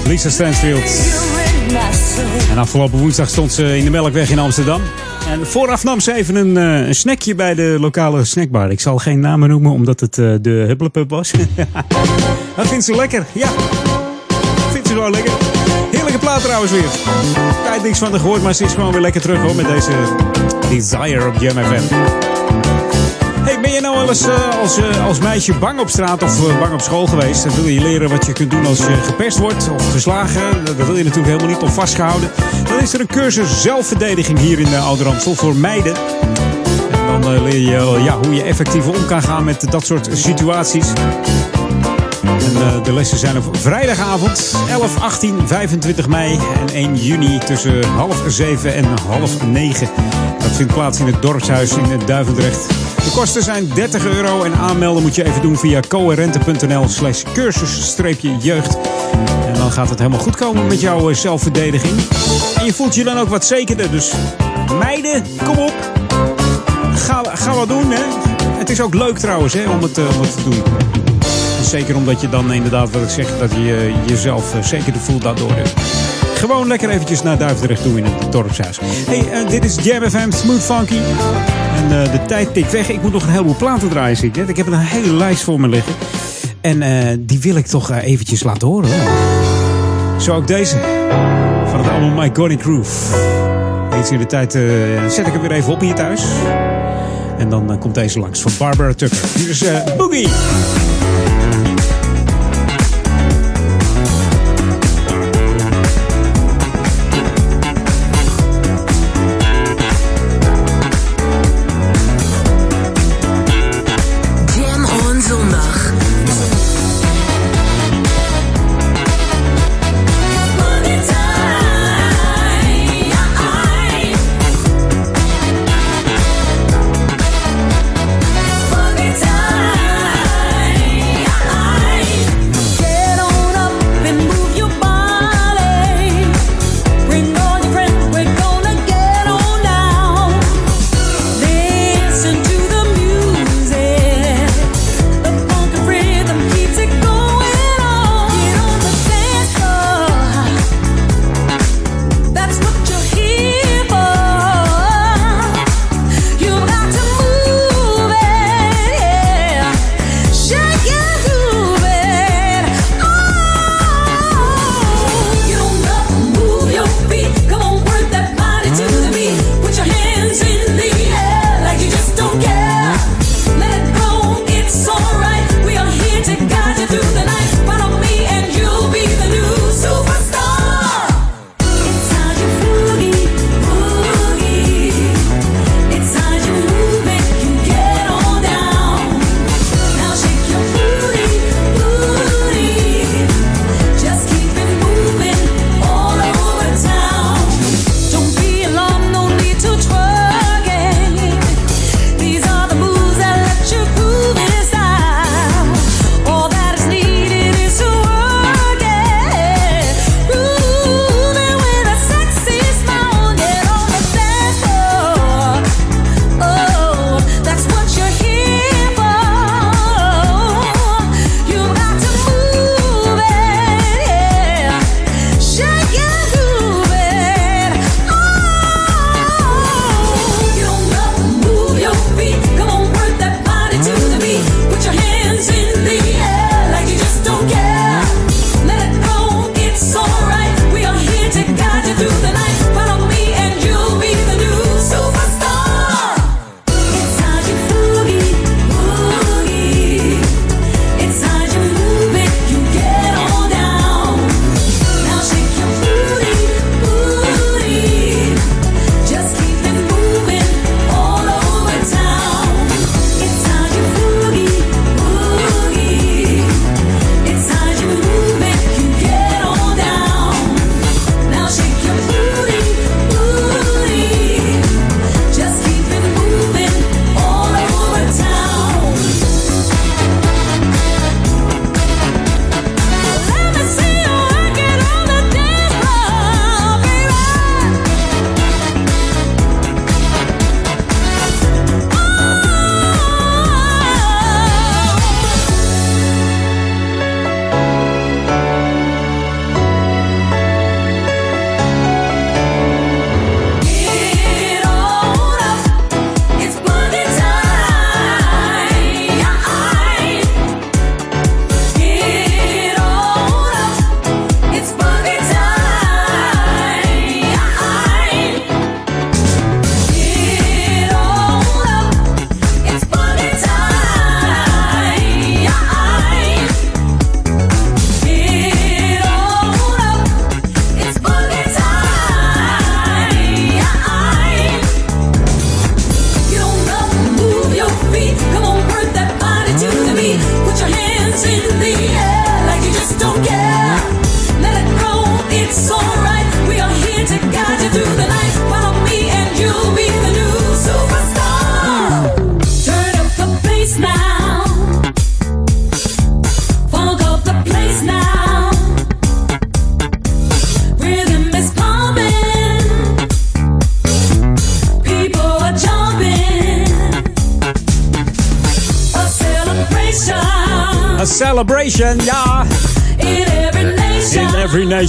Lisa Stansfield. En afgelopen woensdag stond ze in de Melkweg in Amsterdam. En vooraf nam ze even een, eh, een snackje bij de lokale snackbar. Ik zal geen namen noemen, omdat het eh, de Hupplepup was. Dat vindt ze lekker, ja. Vindt ze wel lekker. Heerlijke plaat trouwens weer. Tijd niks van de gehoord, maar ze is gewoon weer lekker terug hoor. Met deze Desire op Jam FM. Ben je nou wel eens eh, als, eh, als meisje bang op straat of eh, bang op school geweest? Dan wil je leren wat je kunt doen als je gepest wordt of geslagen. Dat wil je natuurlijk helemaal niet of vastgehouden. Dan is er een cursus zelfverdediging hier in de voor meiden. En dan leer je ja, hoe je effectief om kan gaan met dat soort situaties. En de lessen zijn op vrijdagavond 11, 18, 25 mei en 1 juni tussen half 7 en half 9. Dat vindt plaats in het dorpshuis in het Duivendrecht. De kosten zijn 30 euro en aanmelden moet je even doen via coherente.nl slash cursus-jeugd. En dan gaat het helemaal goed komen met jouw eh, zelfverdediging. En je voelt je dan ook wat zekerder. Dus meiden, kom op. Ga, ga wat doen, hè. Het is ook leuk trouwens, hè, om het, eh, om het te doen. Zeker omdat je dan inderdaad, wat ik zeg, dat je eh, jezelf zekerder voelt daardoor. Gewoon lekker eventjes naar Duivendrecht toe in het dorpshuis. Hey, uh, dit is Jam FM, Smooth Funky. En uh, de tijd tikt weg. Ik moet nog een heleboel platen draaien, zie ik net. Ik heb een hele lijst voor me liggen. En uh, die wil ik toch eventjes laten horen. Hoor. Zo ook deze. Van het album My Gonic Groove. Eens in de tijd zet ik hem weer even op hier thuis. En dan komt deze langs van Barbara Tucker. Hier is Boogie.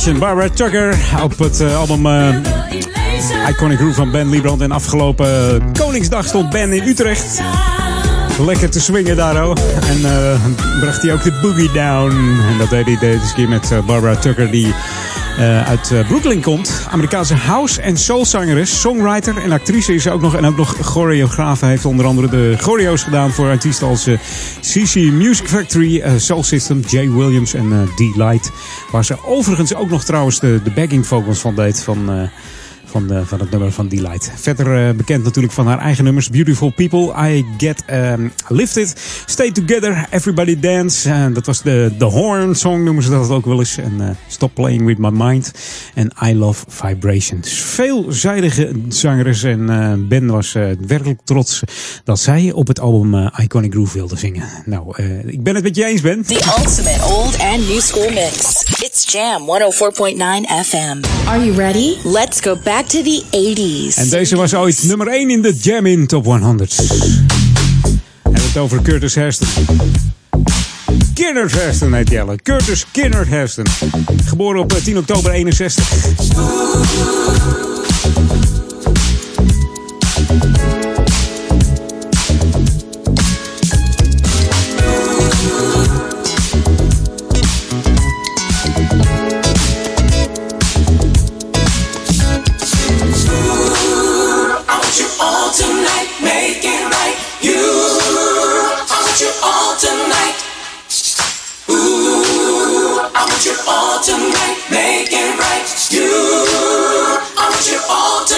Barbara Tucker op het eh, album eh, Iconic Groove van Ben Liebrand. En afgelopen Koningsdag stond Ben in Utrecht. Lekker te swingen daar ook. En eh, bracht hij ook de boogie down. En dat deed hij deze keer met eh, Barbara Tucker, die eh, uit eh, Brooklyn komt. Amerikaanse house- en soulzangeres, songwriter en actrice is ook nog. En ook nog choreograaf. Heeft onder andere de choreo's gedaan voor artiesten als eh, CC Music Factory, eh, Soul System, Jay Williams en eh D-Light. Waar ze overigens ook nog trouwens de, de backing vocals van deed van... eh, van, de, van het nummer van Delight. Verder eh, bekend natuurlijk van haar eigen nummers. Beautiful People, I Get um, Lifted, Stay Together, Everybody Dance. Eh, dat was de, de Horn song noemen ze dat ook wel eens. En eh, Stop Playing With My Mind. En I Love Vibrations. Veelzijdige zangeres. En eh, Ben was eh, werkelijk trots dat zij op het album eh, Iconic Groove wilde zingen. Nou, eh, ik ben het met je eens, Ben. The ultimate old and new school mix. It's Jam 104.9 FM. Are you ready? Let's go back to the 80s. En deze was ooit nummer 1 in de Jam In Top 100. We hebben het over Curtis Hairston. Kinnert Hairston heet Jelle. Curtis Kinnert Hairston. Geboren op eh, 10 oktober 61. All tonight, make it right. You, I want you all tonight.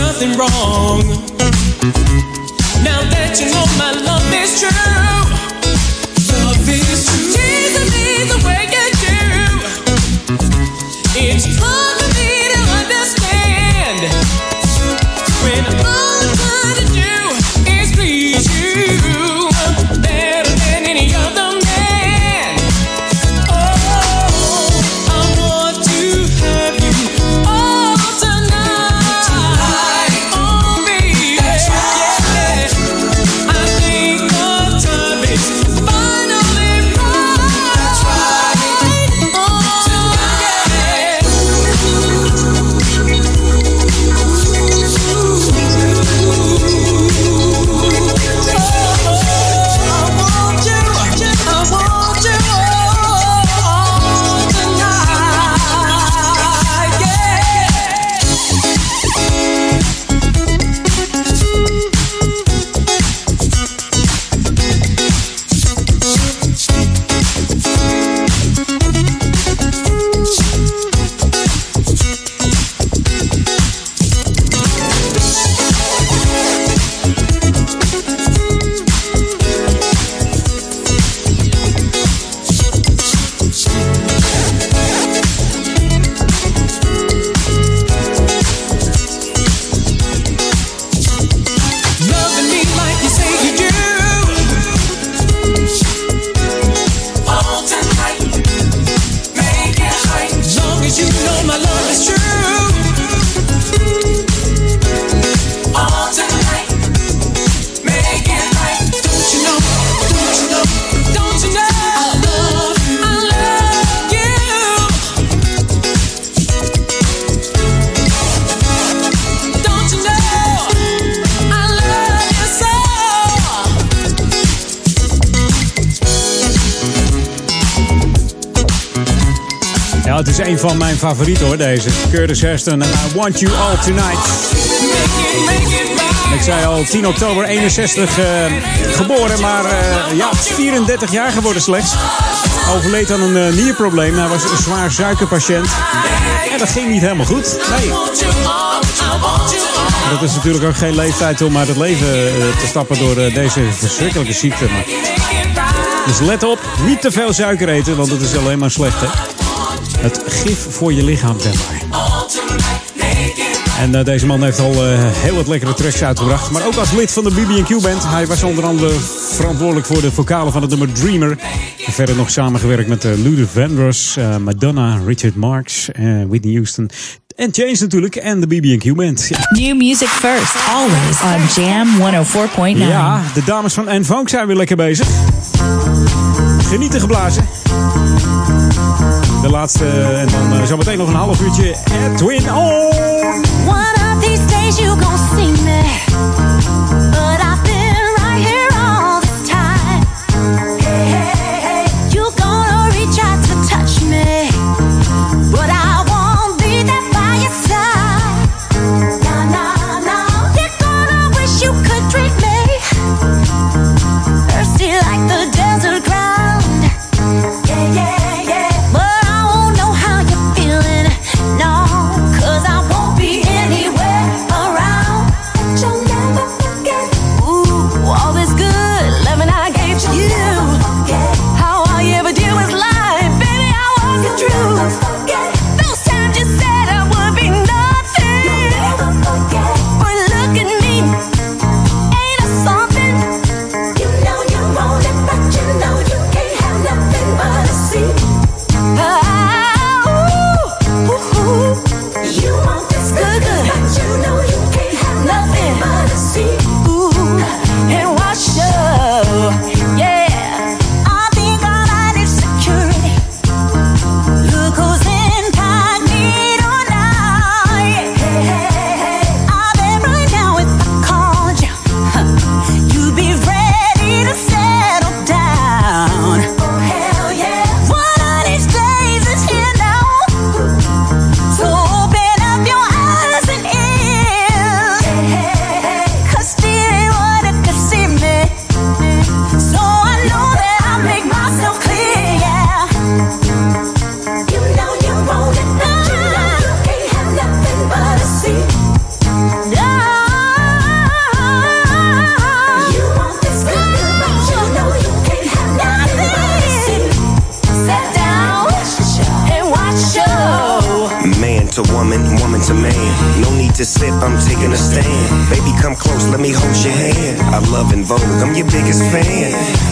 nothing wrong. Now that you know my love is true. Favorieten hoor, deze. Curtis Heston en I Want You All Tonight. Ik zei al, 10 oktober 61 uh, geboren, maar uh, ja, 34 jaar geworden slechts. Overleed aan een uh, nierprobleem. Hij was een zwaar suikerpatiënt. En dat ging niet helemaal goed. Nee. Dat is natuurlijk ook geen leeftijd om uit het leven te stappen door deze verschrikkelijke ziekte. Maar... Dus let op, niet te veel suiker eten, want het is alleen maar slecht. Hè? Het gif voor je lichaam, zeg maar. En uh, deze man heeft al uh, heel wat lekkere tracks uitgebracht. Maar ook als lid van de BB&Q Band. Hij was onder andere verantwoordelijk voor de vocalen van het nummer Dreamer. En verder nog samengewerkt met uh, Luther Vandross, Madonna, Richard Marx, Whitney Houston. En James natuurlijk en de BB&Q Band. Ja. New music first, always on Jam 104.9. Ja, de dames van N-Funk zijn weer lekker bezig. Genieten geblazen. De laatste en dan zometeen nog een half uurtje Edwin On. One these days you gon' see me.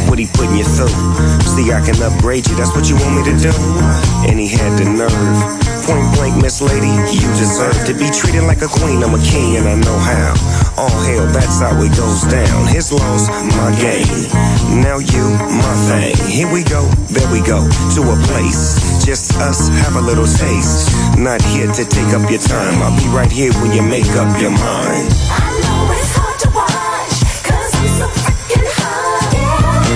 What he putting you through? See, I can upgrade you, that's what you want me to do. And he had the nerve. Point blank, Miss Lady, you deserve to be treated like a queen. I'm a king and I know how. All hell, that's how it goes down. His loss, my gain. Now you, my thing. Here we go, there we go, to a place. Just us, have a little taste. Not here to take up your time. I'll be right here when you make up your mind.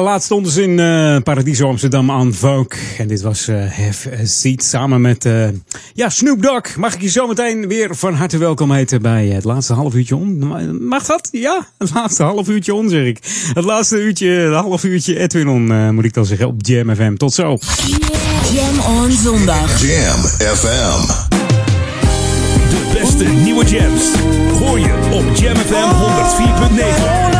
Ja, laatst stonden ze in eh Paradiso Amsterdam aan Vogue. En dit was eh Have a Seat samen met eh, ja, Snoop Dogg. Mag ik je zometeen weer van harte welkom heten bij het laatste half uurtje om? Mag dat? Ja, het laatste half uurtje on zeg ik. Het laatste uurtje, het half uurtje Edwin on, eh, moet ik dan zeggen, op Jam FM. Tot zo. Jam on zondag. Jam FM. De beste nieuwe jams hoor je op Jam FM 104.9.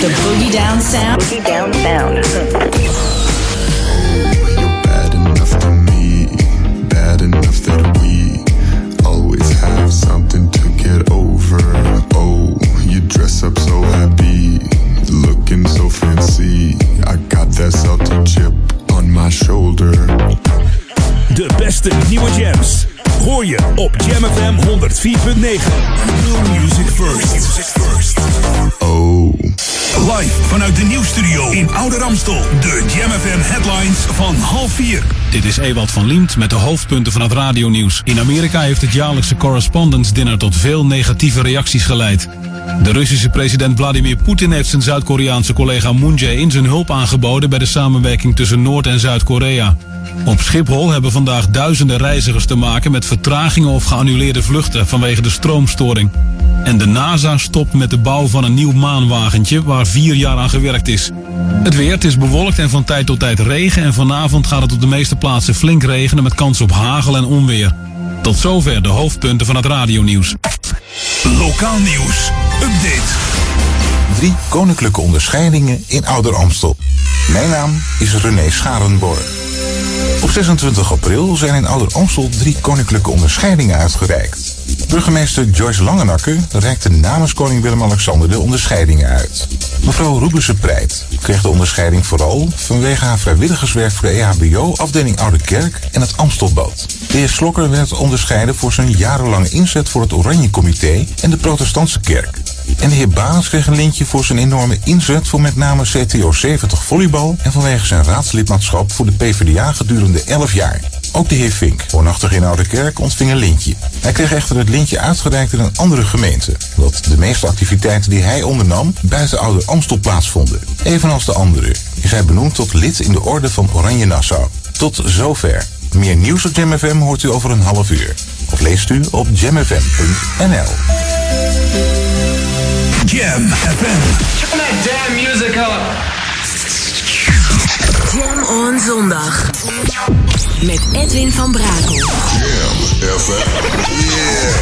the boogie down sound. Boogie down sound. bad enough to me, bad enough that we always have something to get over. Oh, you dress up so happy, looking so fancy. I got that salty chip on my shoulder. De beste nieuwe jams hoor je op Jam FM 104.9. New music first. Live vanuit de nieuwstudio in Oude Ramstel. De Jam headlines van half vier. Dit is Ewald van Liemt met de hoofdpunten van het radionieuws. In Amerika heeft het jaarlijkse Correspondence Dinner tot veel negatieve reacties geleid. De Russische president Vladimir Poetin heeft zijn Zuid-Koreaanse collega Moon Jae-in zijn hulp aangeboden bij de samenwerking tussen Noord- en Zuid-Korea. Op Schiphol hebben vandaag duizenden reizigers te maken met vertragingen of geannuleerde vluchten vanwege de stroomstoring. En de NASA stopt met de bouw van een nieuw maanwagentje waar vier jaar aan gewerkt is. Het weer, het is bewolkt en van tijd tot tijd regen en vanavond gaat het op de meeste plaatsen flink regenen met kans op hagel en onweer. Tot zover de hoofdpunten van het radionieuws. Lokaal nieuws. Update. Drie koninklijke onderscheidingen in Ouder Amstel. Mijn naam is René Scharenborg. Op 26 april zijn in Ouder Amstel drie koninklijke onderscheidingen uitgereikt. Burgemeester Joyce Langenakker reikte namens koning Willem-Alexander de onderscheidingen uit. Mevrouw Rubense Preit kreeg de onderscheiding vooral vanwege haar vrijwilligerswerk voor de EHBO, afdeling Oude Kerk en het Amstelbad. De heer Slokker werd onderscheiden voor zijn jarenlange inzet voor het Oranje Comité en de Protestantse Kerk. En de heer Baas kreeg een lintje voor zijn enorme inzet voor met name CTO 70 volleybal en vanwege zijn raadslidmaatschap voor de PvdA gedurende 11 jaar. Ook de heer Vink, woonachtig in Oude Kerk, ontving een lintje. Hij kreeg echter het lintje uitgereikt in een andere gemeente, omdat de meeste activiteiten die hij ondernam buiten Oude Amstel plaatsvonden. Evenals de andere is hij benoemd tot lid in de orde van Oranje Nassau. Tot zover. Meer nieuws op Jam FM hoort u over een half uur. Of leest u op jamfm.nl. Jam FM. Turn that damn music up. Jam on zondag. Met Edwin van Brakel. Yeah.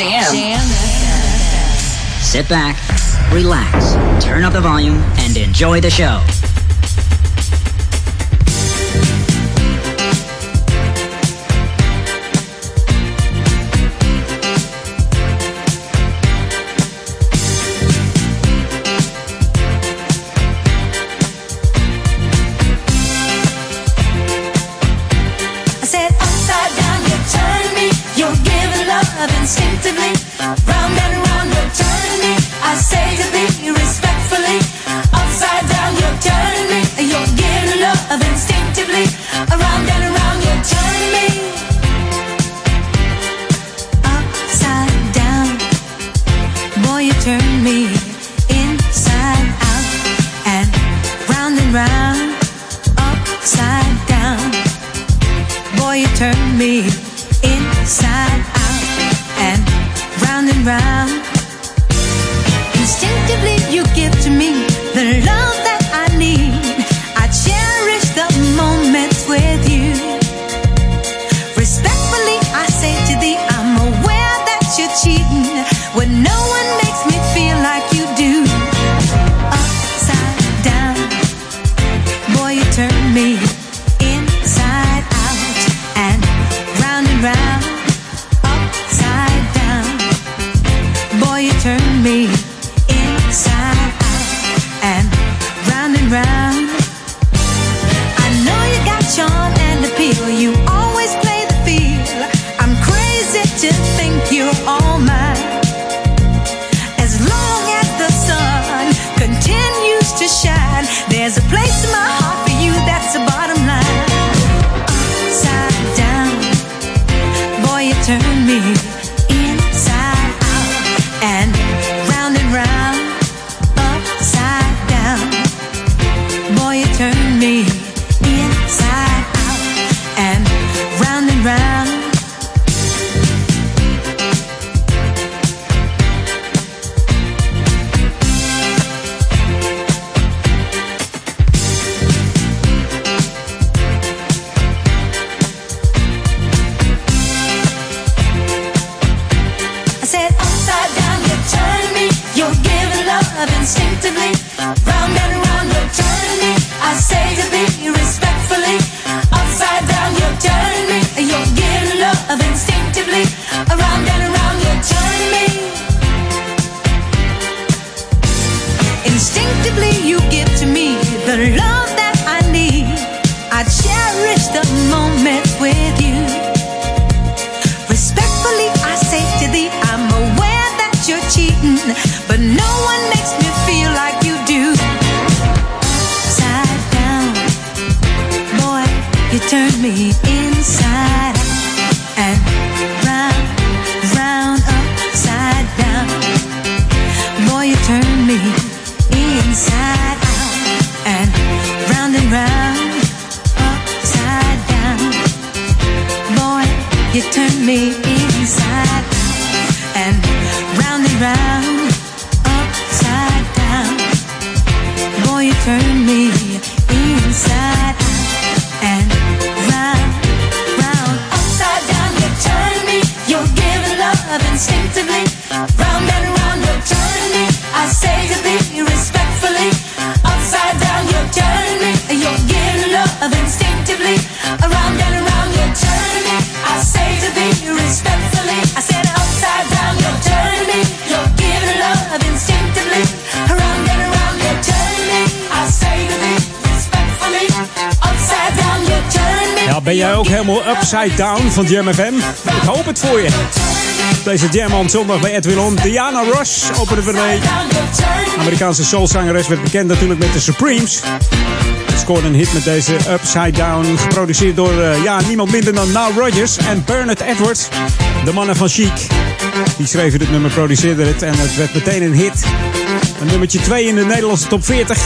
Jam. Jam. Sit back, relax, turn up the volume, and enjoy the show. Turn me inside out and round and round. I know you got charm and appeal. You always play the field. I'm crazy to think you're all mine. As long as the sun continues to shine, there's a place in my heart down van Jam FM? Ik hoop het voor je. Deze Jam on zondag bij Edwin On. Diana Ross opende we mee. Amerikaanse soulzangeres werd bekend natuurlijk met de Supremes. Scoorde een hit met deze Upside Down. Geproduceerd door eh, ja, niemand minder dan Nile Rodgers en Bernard Edwards. De mannen van Chic. Die schreven dit nummer, produceerden het en het werd meteen een hit. Een nummertje 2 in de Nederlandse top 40.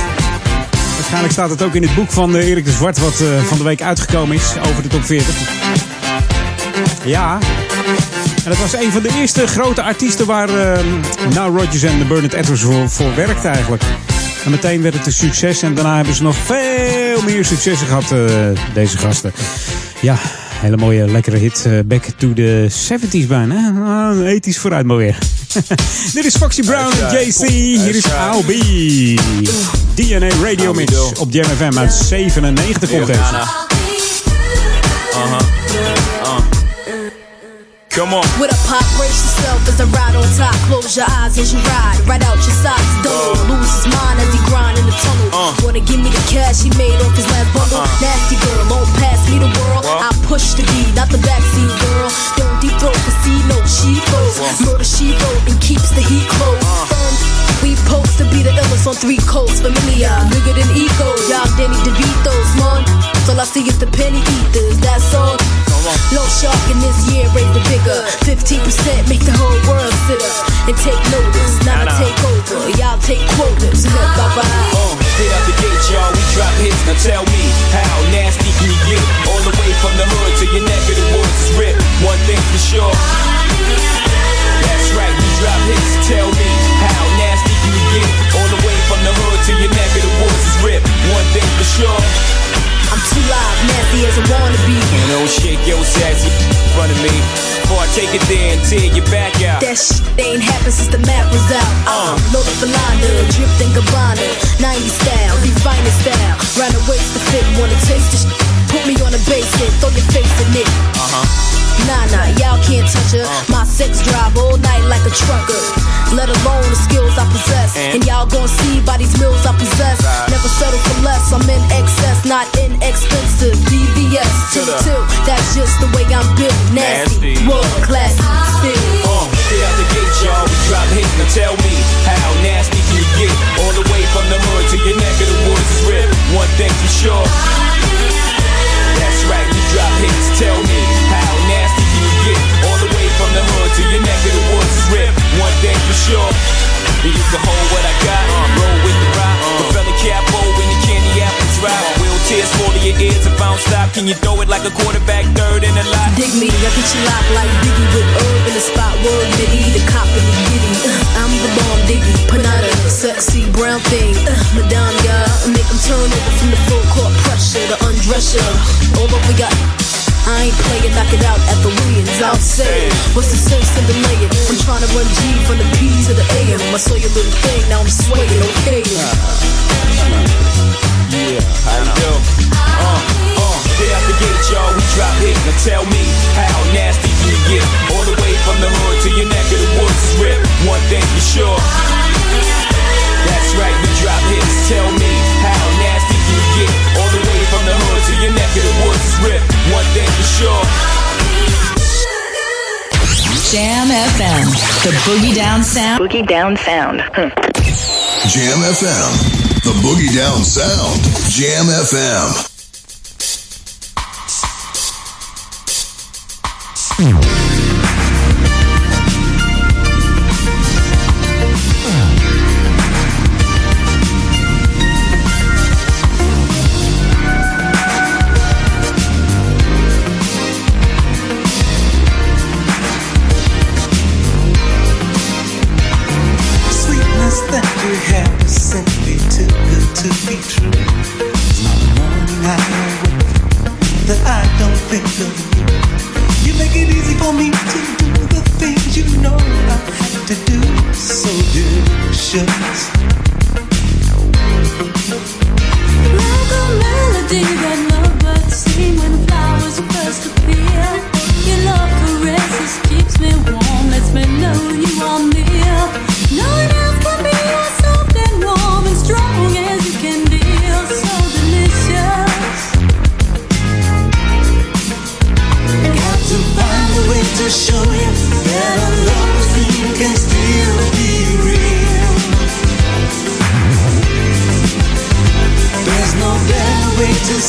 Waarschijnlijk staat het ook in het boek van eh, Erik de Zwart, wat eh, van de week uitgekomen is over de top 40. Ja. En dat was een van de eerste grote artiesten waar uh, Now Rodgers en de Bernard Edwards voor, voor werkten eigenlijk. En meteen werd het een succes en daarna hebben ze nog veel meer successen gehad, uh, deze gasten. Ja, hele mooie, lekkere hit. Uh, back to the 70s bijna. Uh, 80s vooruit maar weer. Dit is Foxy Brown en JC. Hier is AOB. DNA Radio Mix op Jam FM uit 97 komt deze. Uh-huh. Uh. Come on. With a pop, brace yourself as I ride on top. Close your eyes as you ride. Right out your socks. Don't uh. lose his mind as he grind in the tunnel. Uh. Wanna give me the cash he made off his last bundle? Uh-uh. Nasty girl, won't pass me the world. What? I push the beat, not the backseat girl. Don't deep throat, cause see no she goes. What? Murder she wrote and keeps the heat close. Uh. Firm, we post to be the illest on three coasts. Familiar, bigger than ego. Y'all Danny DeVito's, man. All I see is the penny eaters, that's all tomorrow. Low shark in this year, raise the bigger. 15% make the whole world sit up and take notice. Now nah, nah. I take over, y'all take quotas. bye bye. Uh, hit out the gate, y'all. We drop hits. Now tell me how nasty can you get? All the way from the hood to your neck of the woods is ripped. One thing for sure. That's right, we drop hits. Tell me how nasty can you get? All the way from the hood to your neck of the woods is ripped. One thing for sure. I'm too live, nasty as I wanna be. And don't shake your sassy in front of me. Before I take it there and tear your back out. That shit ain't happened since the map was out. Uh, Lola Falana, dripped in Gabbana. 90 style, refiner style. Round the to fit, wanna taste this shit. Put me on a bass throw your face in it. Uh huh. Nah, nah, y'all can't touch her. My sex drive all night like a trucker. Let alone the skills I possess. And? Y'all gon' see by these mills I possess. Never settle for less. I'm in excess, not inexpensive. DVS To the tilt. That's just the way I'm built. Nasty, world class, still. Uh, straight out the gate, y'all, we drop hits. Now tell me, how nasty can you get? All the way from the hood to your neck of the woods is ripped. One thing for sure. That's right, we drop hits. Tell me, from the hood to your neck of the woods is ripped. One thing for sure. And you can hold what I got, roll with the rock. The fella capo in the candy apple drop. Will tears fall to your ears if I don't stop. Can you throw it like a quarterback third in the lot? Dig me, I get you locked like Biggie with herb in the spot. Word nitty, the cop in the giddy. Uh, I'm the bomb diggy, panada, sexy brown thing. Uh, Madame, yeah, make 'em turn over from the full court pressure to undress ya. All over we got. I ain't playing, knock it out at the Williams. I'll say, what's the sense in delaying? I'm trying to run G from the P to the AM. I saw your little thing, now I'm swaying, okay? Yeah, you do? Uh, uh, get out the gate, y'all. We drop hit. Now tell me, how nasty can you get? All the way from the hood to your neck of the woods is ripped. One thing for sure. That's right, we drop hits. Tell me, your neck of the woods is ripped. One thing for sure. Jam FM. The Boogie Down Sound. Boogie Down Sound. Hmm. Jam FM. The Boogie Down Sound. Jam FM.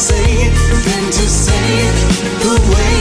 Say to say it the way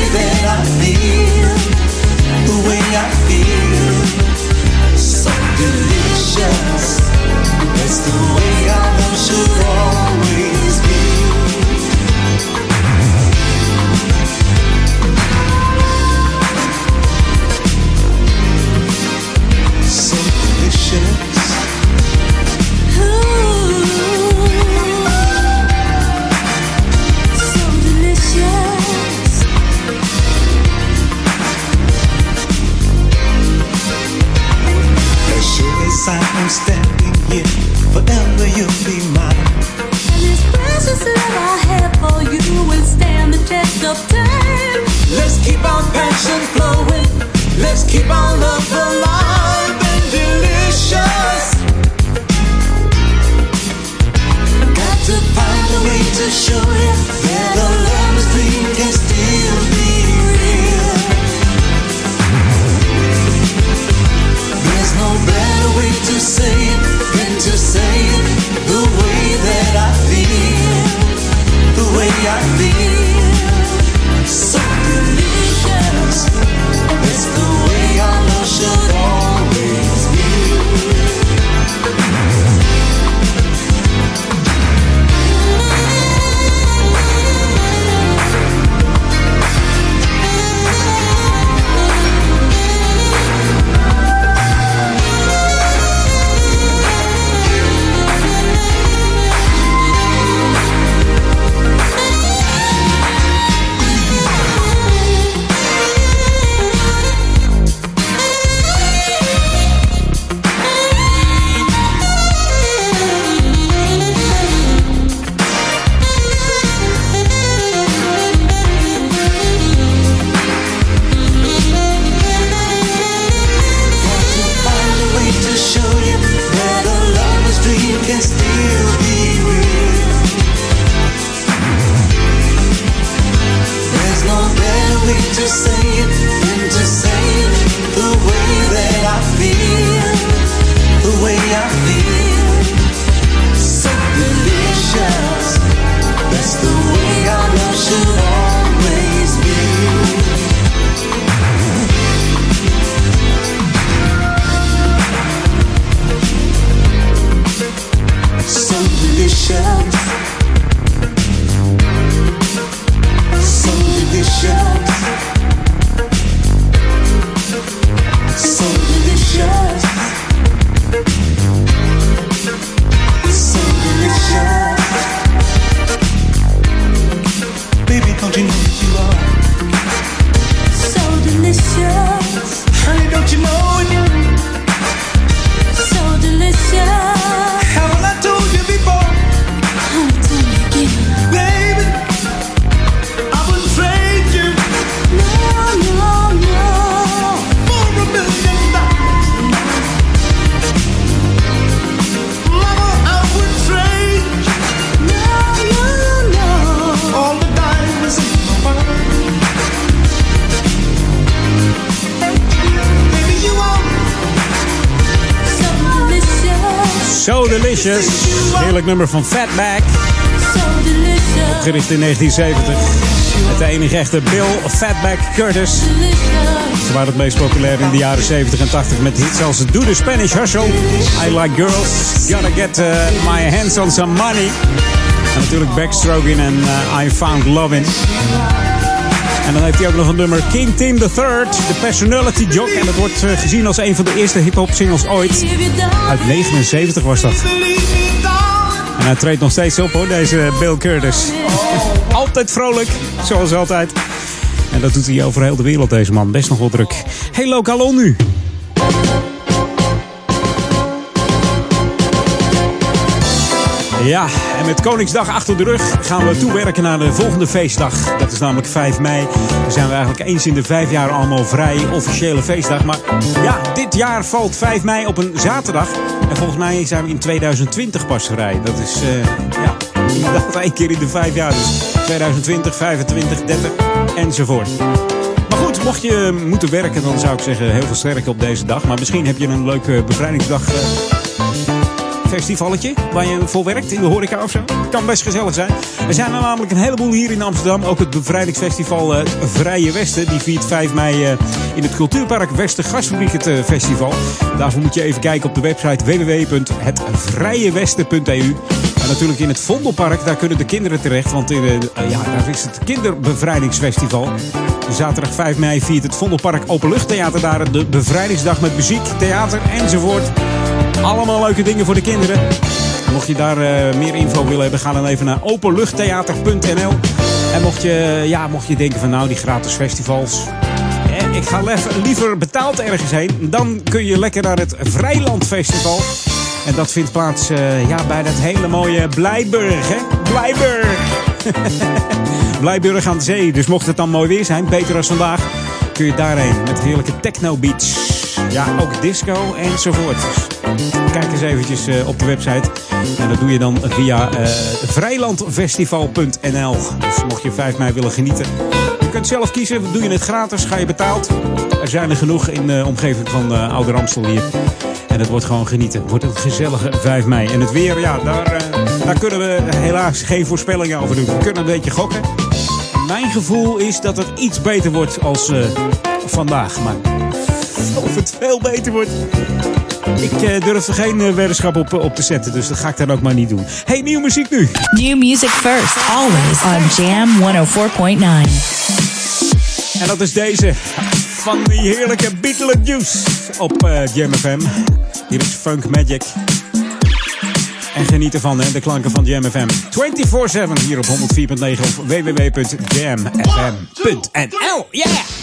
nummer van Fatback. Opgericht in 1970. Met de enige echte Bill Fatback Curtis. Ze waren het meest populair in de jaren 70 en 80 met hits als Do the Spanish Hustle, I Like Girls, Gotta Get uh, My Hands on Some Money. En natuurlijk Backstroking en uh, I Found Lovin'. En dan heeft hij ook nog een nummer King Tim III, de Personality Jock. En dat wordt uh, gezien als een van de eerste hip-hop singles ooit. Uit 79 was dat. En hij treedt nog steeds op hoor, deze Bill Curtis. altijd vrolijk, zoals altijd. En dat doet hij over heel de wereld, deze man. Best nog wel druk. Hey, lokaal nu. Ja, en met Koningsdag achter de rug gaan we toewerken naar de volgende feestdag. Dat is namelijk 5 mei. Dan zijn we eigenlijk eens in de vijf jaar allemaal vrij officiële feestdag. Maar ja, dit jaar valt 5 mei op een zaterdag. En volgens mij zijn we in 2020 pas vrij. Dat is, uh, ja, inderdaad één keer in de vijf jaar. Dus 2020, 25, 30 enzovoort. Maar goed, mocht je moeten werken, dan zou ik zeggen heel veel sterker op deze dag. Maar misschien heb je een leuke bevrijdingsdag... Uh, festivalletje waar je voor werkt in de horeca of zo. Kan best gezellig zijn. Er zijn er namelijk een heleboel hier in Amsterdam. Ook het bevrijdingsfestival uh, Vrije Westen. Die viert 5 mei uh, in het Cultuurpark Westen Gastfabriek het uh, festival. Daarvoor moet je even kijken op de website www.hetvrije.westen.eu. En natuurlijk in het Vondelpark, daar kunnen de kinderen terecht. Want in, ja, daar is het Kinderbevrijdingsfestival. Zaterdag 5 mei viert het Vondelpark Openluchttheater daar de bevrijdingsdag met muziek, theater enzovoort. Allemaal leuke dingen voor de kinderen. Mocht je daar uh, meer info willen hebben, ga dan even naar openluchttheater.nl. En mocht je, ja, mocht je denken van nou, die gratis festivals. Eh, ik ga liever betaald ergens heen. Dan kun je lekker naar het Vrijland Festival. En dat vindt plaats ja, bij dat hele mooie Blijburg. Hè? Blijburg. Blijburg aan de zee. Dus mocht het dan mooi weer zijn, beter als vandaag, kun je daarheen met heerlijke techno beats. Ja, ook disco enzovoort. Kijk eens eventjes uh, op de website. En dat doe je dan via uh, vrijlandfestival.nl. Dus mocht je 5 mei willen genieten. Je kunt zelf kiezen. Doe je het gratis? Ga je betaald? Er zijn er genoeg in de omgeving van uh, Oude Ramstel hier. En het wordt gewoon genieten. Het wordt een gezellige 5 mei. En het weer, ja, daar, daar kunnen we helaas geen voorspellingen over doen. We kunnen een beetje gokken. Mijn gevoel is dat het iets beter wordt als vandaag. Maar of het veel beter wordt. Ik uh, durf er geen uh, weddenschap op, op te zetten, dus dat ga ik dan ook maar niet doen. Hey, nieuwe muziek nu. New music first, always on Jam 104.9. En dat is deze van die heerlijke Beetlejuice op uh, Jam FM. Hier is Funk Magic. En geniet ervan, hè, de klanken van Jam FM. 24-7 hier op 104.9 of www.jamfm.nl. Yeah!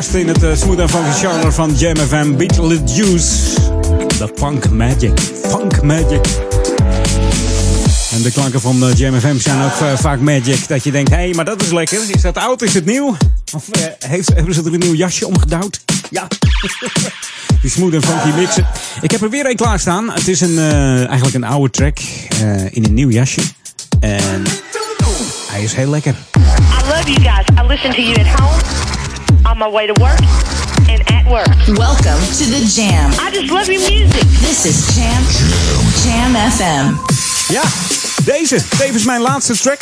Past in het uh, smooth en funky genre van Jam FM. Beatlet Juice. The Funk Magic. Funk Magic. En de klanken van uh, Jam FM zijn ook uh, vaak magic. Dat je denkt, hé, hey, maar dat is lekker. Is dat oud? Is het nieuw? Of heeft, hebben ze er een nieuw jasje omgedouwd? Ja. Die smooth en funky mixen. Ik heb er weer een klaarstaan. Het is een, eigenlijk een oude track in een nieuw jasje. En hij is heel lekker. I love you guys. I listen to you at home, on my way to work, and at work. Welcome to the Jam. I just love your music. This is Jam, Jam FM. Ja, deze. Tevens mijn laatste track.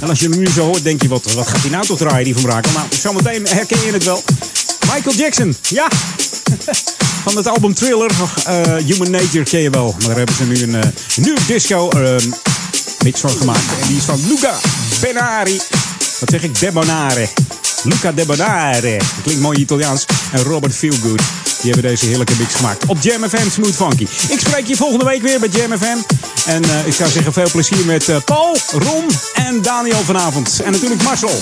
En als je hem nu zo hoort, denk je, wat, wat gaat hij nou toch draaien, die van Brakel? Nou, zometeen herken je het wel. Michael Jackson, ja. Van het album Thriller, uh, Human Nature ken je wel. Maar daar hebben ze nu een uh, nieuw disco uh, mix van gemaakt. En die is van Luca Benari. Wat zeg ik? Debonare. Luca Debonare. Dat klinkt mooi Italiaans. En Robert Feelgood. Die hebben deze heerlijke mix gemaakt. Op Jam FM Smooth Funky. Ik spreek je volgende week weer bij Jam FM. En uh, ik zou zeggen veel plezier met uh, Paul, Ron en Daniel vanavond. En natuurlijk Marcel.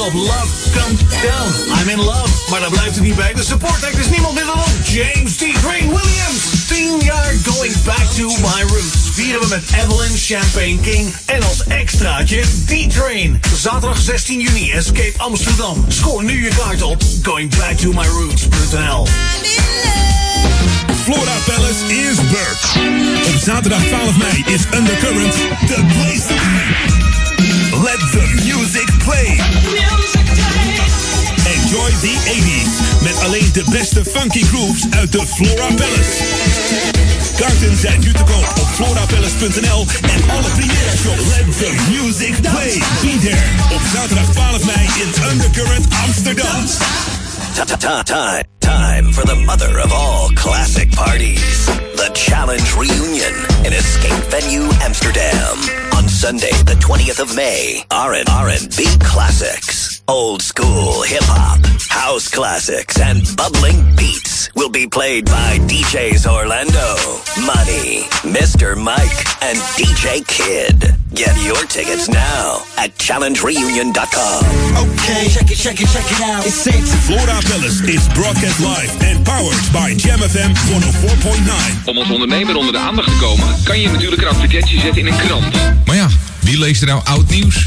Op Love Come Down. I'm in love. Maar daar blijft het niet bij. De support act is niemand minder dan James D. Crane Williams. 10 jaar going back to my roots. Vieren we met Avalanche Champagne King. En als extraatje D-Train. Zaterdag 16 juni. Escape Amsterdam. Scoor nu je kaart op goingbacktomyroots.nl. Flora Palace is back. Op zaterdag 12 mei is Undercurrent the place to be. Let the music play. Enjoy the 80s met alleen de beste funky grooves uit de Flora Palace. Kaarten zijn nu te koop op florapalace.nl en alle Primera shows. Let the music play. Be there op zaterdag 12 mei in Undercurrent Amsterdam. Ta -ta -ta time, time for the mother of all classic parties. The Challenge Reunion in Escape Venue Amsterdam. Sunday, the 20th of May. R&B classics, old school hip hop, house classics, and bubbling beats will be played by DJs Orlando, Money, Mr. Mike, and DJ Kid. Get your tickets now at challengereunion.com. Okay, check it, check it, check it out. It's it. Florida Palace is broadcast live and powered by Jam FM 104.9. Om als ondernemer onder de aandacht te komen, kan je natuurlijk een advertentie zetten in een krant. Maar ja, wie leest er nou oud nieuws?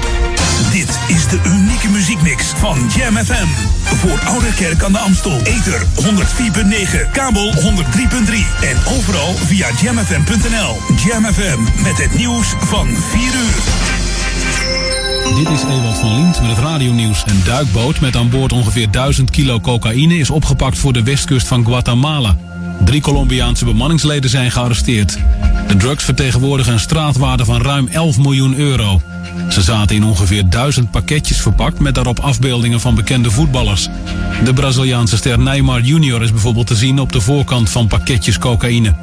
De unieke muziekmix van Jam FM. Voor Oude Kerk aan de Amstel. Ether 104.9, kabel 103.3 en overal via jamfm.nl. Jam FM met het nieuws van 4 uur. Dit is Ewald van Lient met het radionieuws. Een duikboot met aan boord ongeveer 1000 kilo cocaïne is opgepakt voor de westkust van Guatemala. Drie Colombiaanse bemanningsleden zijn gearresteerd. De drugs vertegenwoordigen een straatwaarde van ruim 11 miljoen euro. Ze zaten in ongeveer 1000 pakketjes verpakt met daarop afbeeldingen van bekende voetballers. De Braziliaanse ster Neymar Jr. is bijvoorbeeld te zien op de voorkant van pakketjes cocaïne.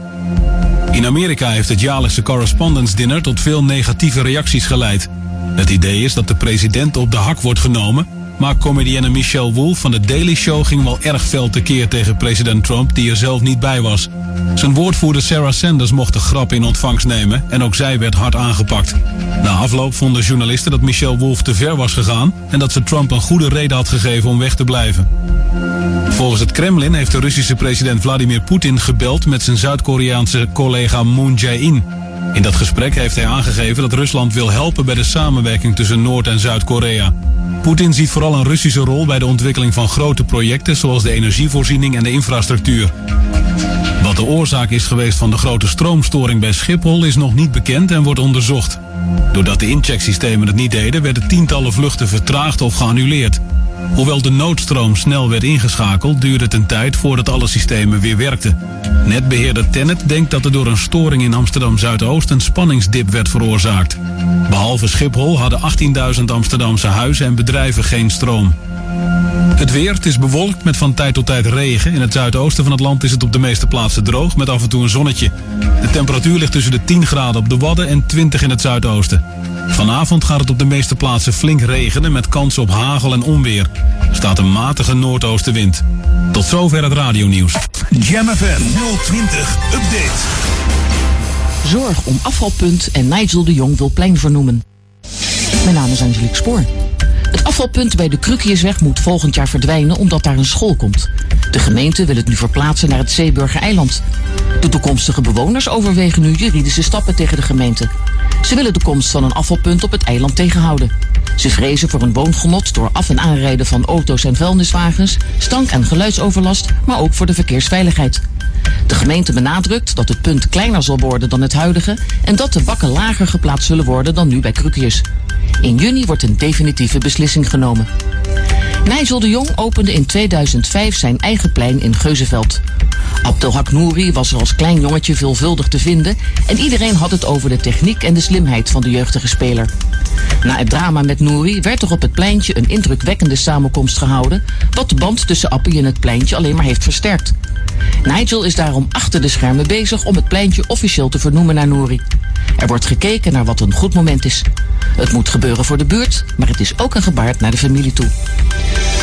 In Amerika heeft het jaarlijkse Correspondence Dinner tot veel negatieve reacties geleid. Het idee is dat de president op de hak wordt genomen, maar comedienne Michelle Wolf van The Daily Show ging wel erg fel tekeer tegen president Trump, die er zelf niet bij was. Zijn woordvoerder Sarah Sanders mocht de grap in ontvangst nemen en ook zij werd hard aangepakt. Na afloop vonden journalisten dat Michelle Wolf te ver was gegaan en dat ze Trump een goede reden had gegeven om weg te blijven. Volgens het Kremlin heeft de Russische president Vladimir Poetin gebeld met zijn Zuid-Koreaanse collega Moon Jae-in. In dat gesprek heeft hij aangegeven dat Rusland wil helpen bij de samenwerking tussen Noord- en Zuid-Korea. Poetin ziet vooral een Russische rol bij de ontwikkeling van grote projecten zoals de energievoorziening en de infrastructuur. Wat de oorzaak is geweest van de grote stroomstoring bij Schiphol is nog niet bekend en wordt onderzocht. Doordat de inchecksystemen het niet deden, werden tientallen vluchten vertraagd of geannuleerd. Hoewel de noodstroom snel werd ingeschakeld, duurde het een tijd voordat alle systemen weer werkten. Netbeheerder Tennet denkt dat er door een storing in Amsterdam Zuidoost een spanningsdip werd veroorzaakt. Behalve Schiphol hadden 18.000 Amsterdamse huizen en bedrijven geen stroom. Het weer, het is bewolkt met van tijd tot tijd regen. In het zuidoosten van het land is het op de meeste plaatsen droog met af en toe een zonnetje. De temperatuur ligt tussen de 10 graden op de Wadden en 20 in het zuidoosten. Vanavond gaat het op de meeste plaatsen flink regenen met kans op hagel en onweer. Er staat een matige noordoostenwind. Tot zover het radionieuws. Jam FM 020 Update. Zorg om afvalpunt en Nigel de Jong wil plein vernoemen. Mijn naam is Angelique Spoor. Het afvalpunt bij de Krukiersweg moet volgend jaar verdwijnen omdat daar een school komt. De gemeente wil het nu verplaatsen naar het Zeeburger eiland. De toekomstige bewoners overwegen nu juridische stappen tegen de gemeente. Ze willen de komst van een afvalpunt op het eiland tegenhouden. Ze vrezen voor een woongenot door af- en aanrijden van auto's en vuilniswagens, stank- en geluidsoverlast, maar ook voor de verkeersveiligheid. De gemeente benadrukt dat het punt kleiner zal worden dan het huidige en dat de bakken lager geplaatst zullen worden dan nu bij Krukiers. In juni wordt een definitieve beslissing genomen. Nigel de Jong opende in 2005 zijn eigen plein in Geuzenveld. Abdelhak Nouri was er als klein jongetje veelvuldig te vinden en iedereen had het over de techniek en de slimheid van de jeugdige speler. Na het drama met Nouri werd er op het pleintje een indrukwekkende samenkomst gehouden, wat de band tussen Appie en het pleintje alleen maar heeft versterkt. Nigel is daarom achter de schermen bezig om het pleintje officieel te vernoemen naar Nouri. Er wordt gekeken naar wat een goed moment is. Het moet gebeuren voor de buurt, maar het is ook een gebaar naar de familie toe.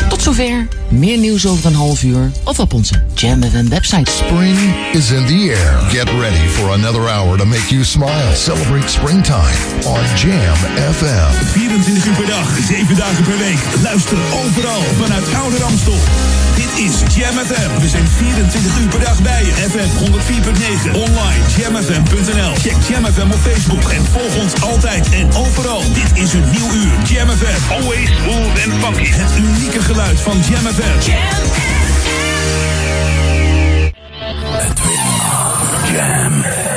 Tot zover. Meer nieuws over een half uur of op onze Jam FM website. Spring is in the air. Get ready for another hour to make you smile. Celebrate springtime on Jam FM. 24 uur per dag, 7 dagen per week. Luister overal vanuit Oude Ramstel. Dit is Jam FM. We zijn 24 uur per dag bij je. FM 104.9. Online jamfm.nl. Check Jam FM op Facebook en volg ons altijd en overal. Dit is een nieuw uur. Jam FM. Always smooth and funky. Het unieke geluid van Jam FM. Jam. Jam.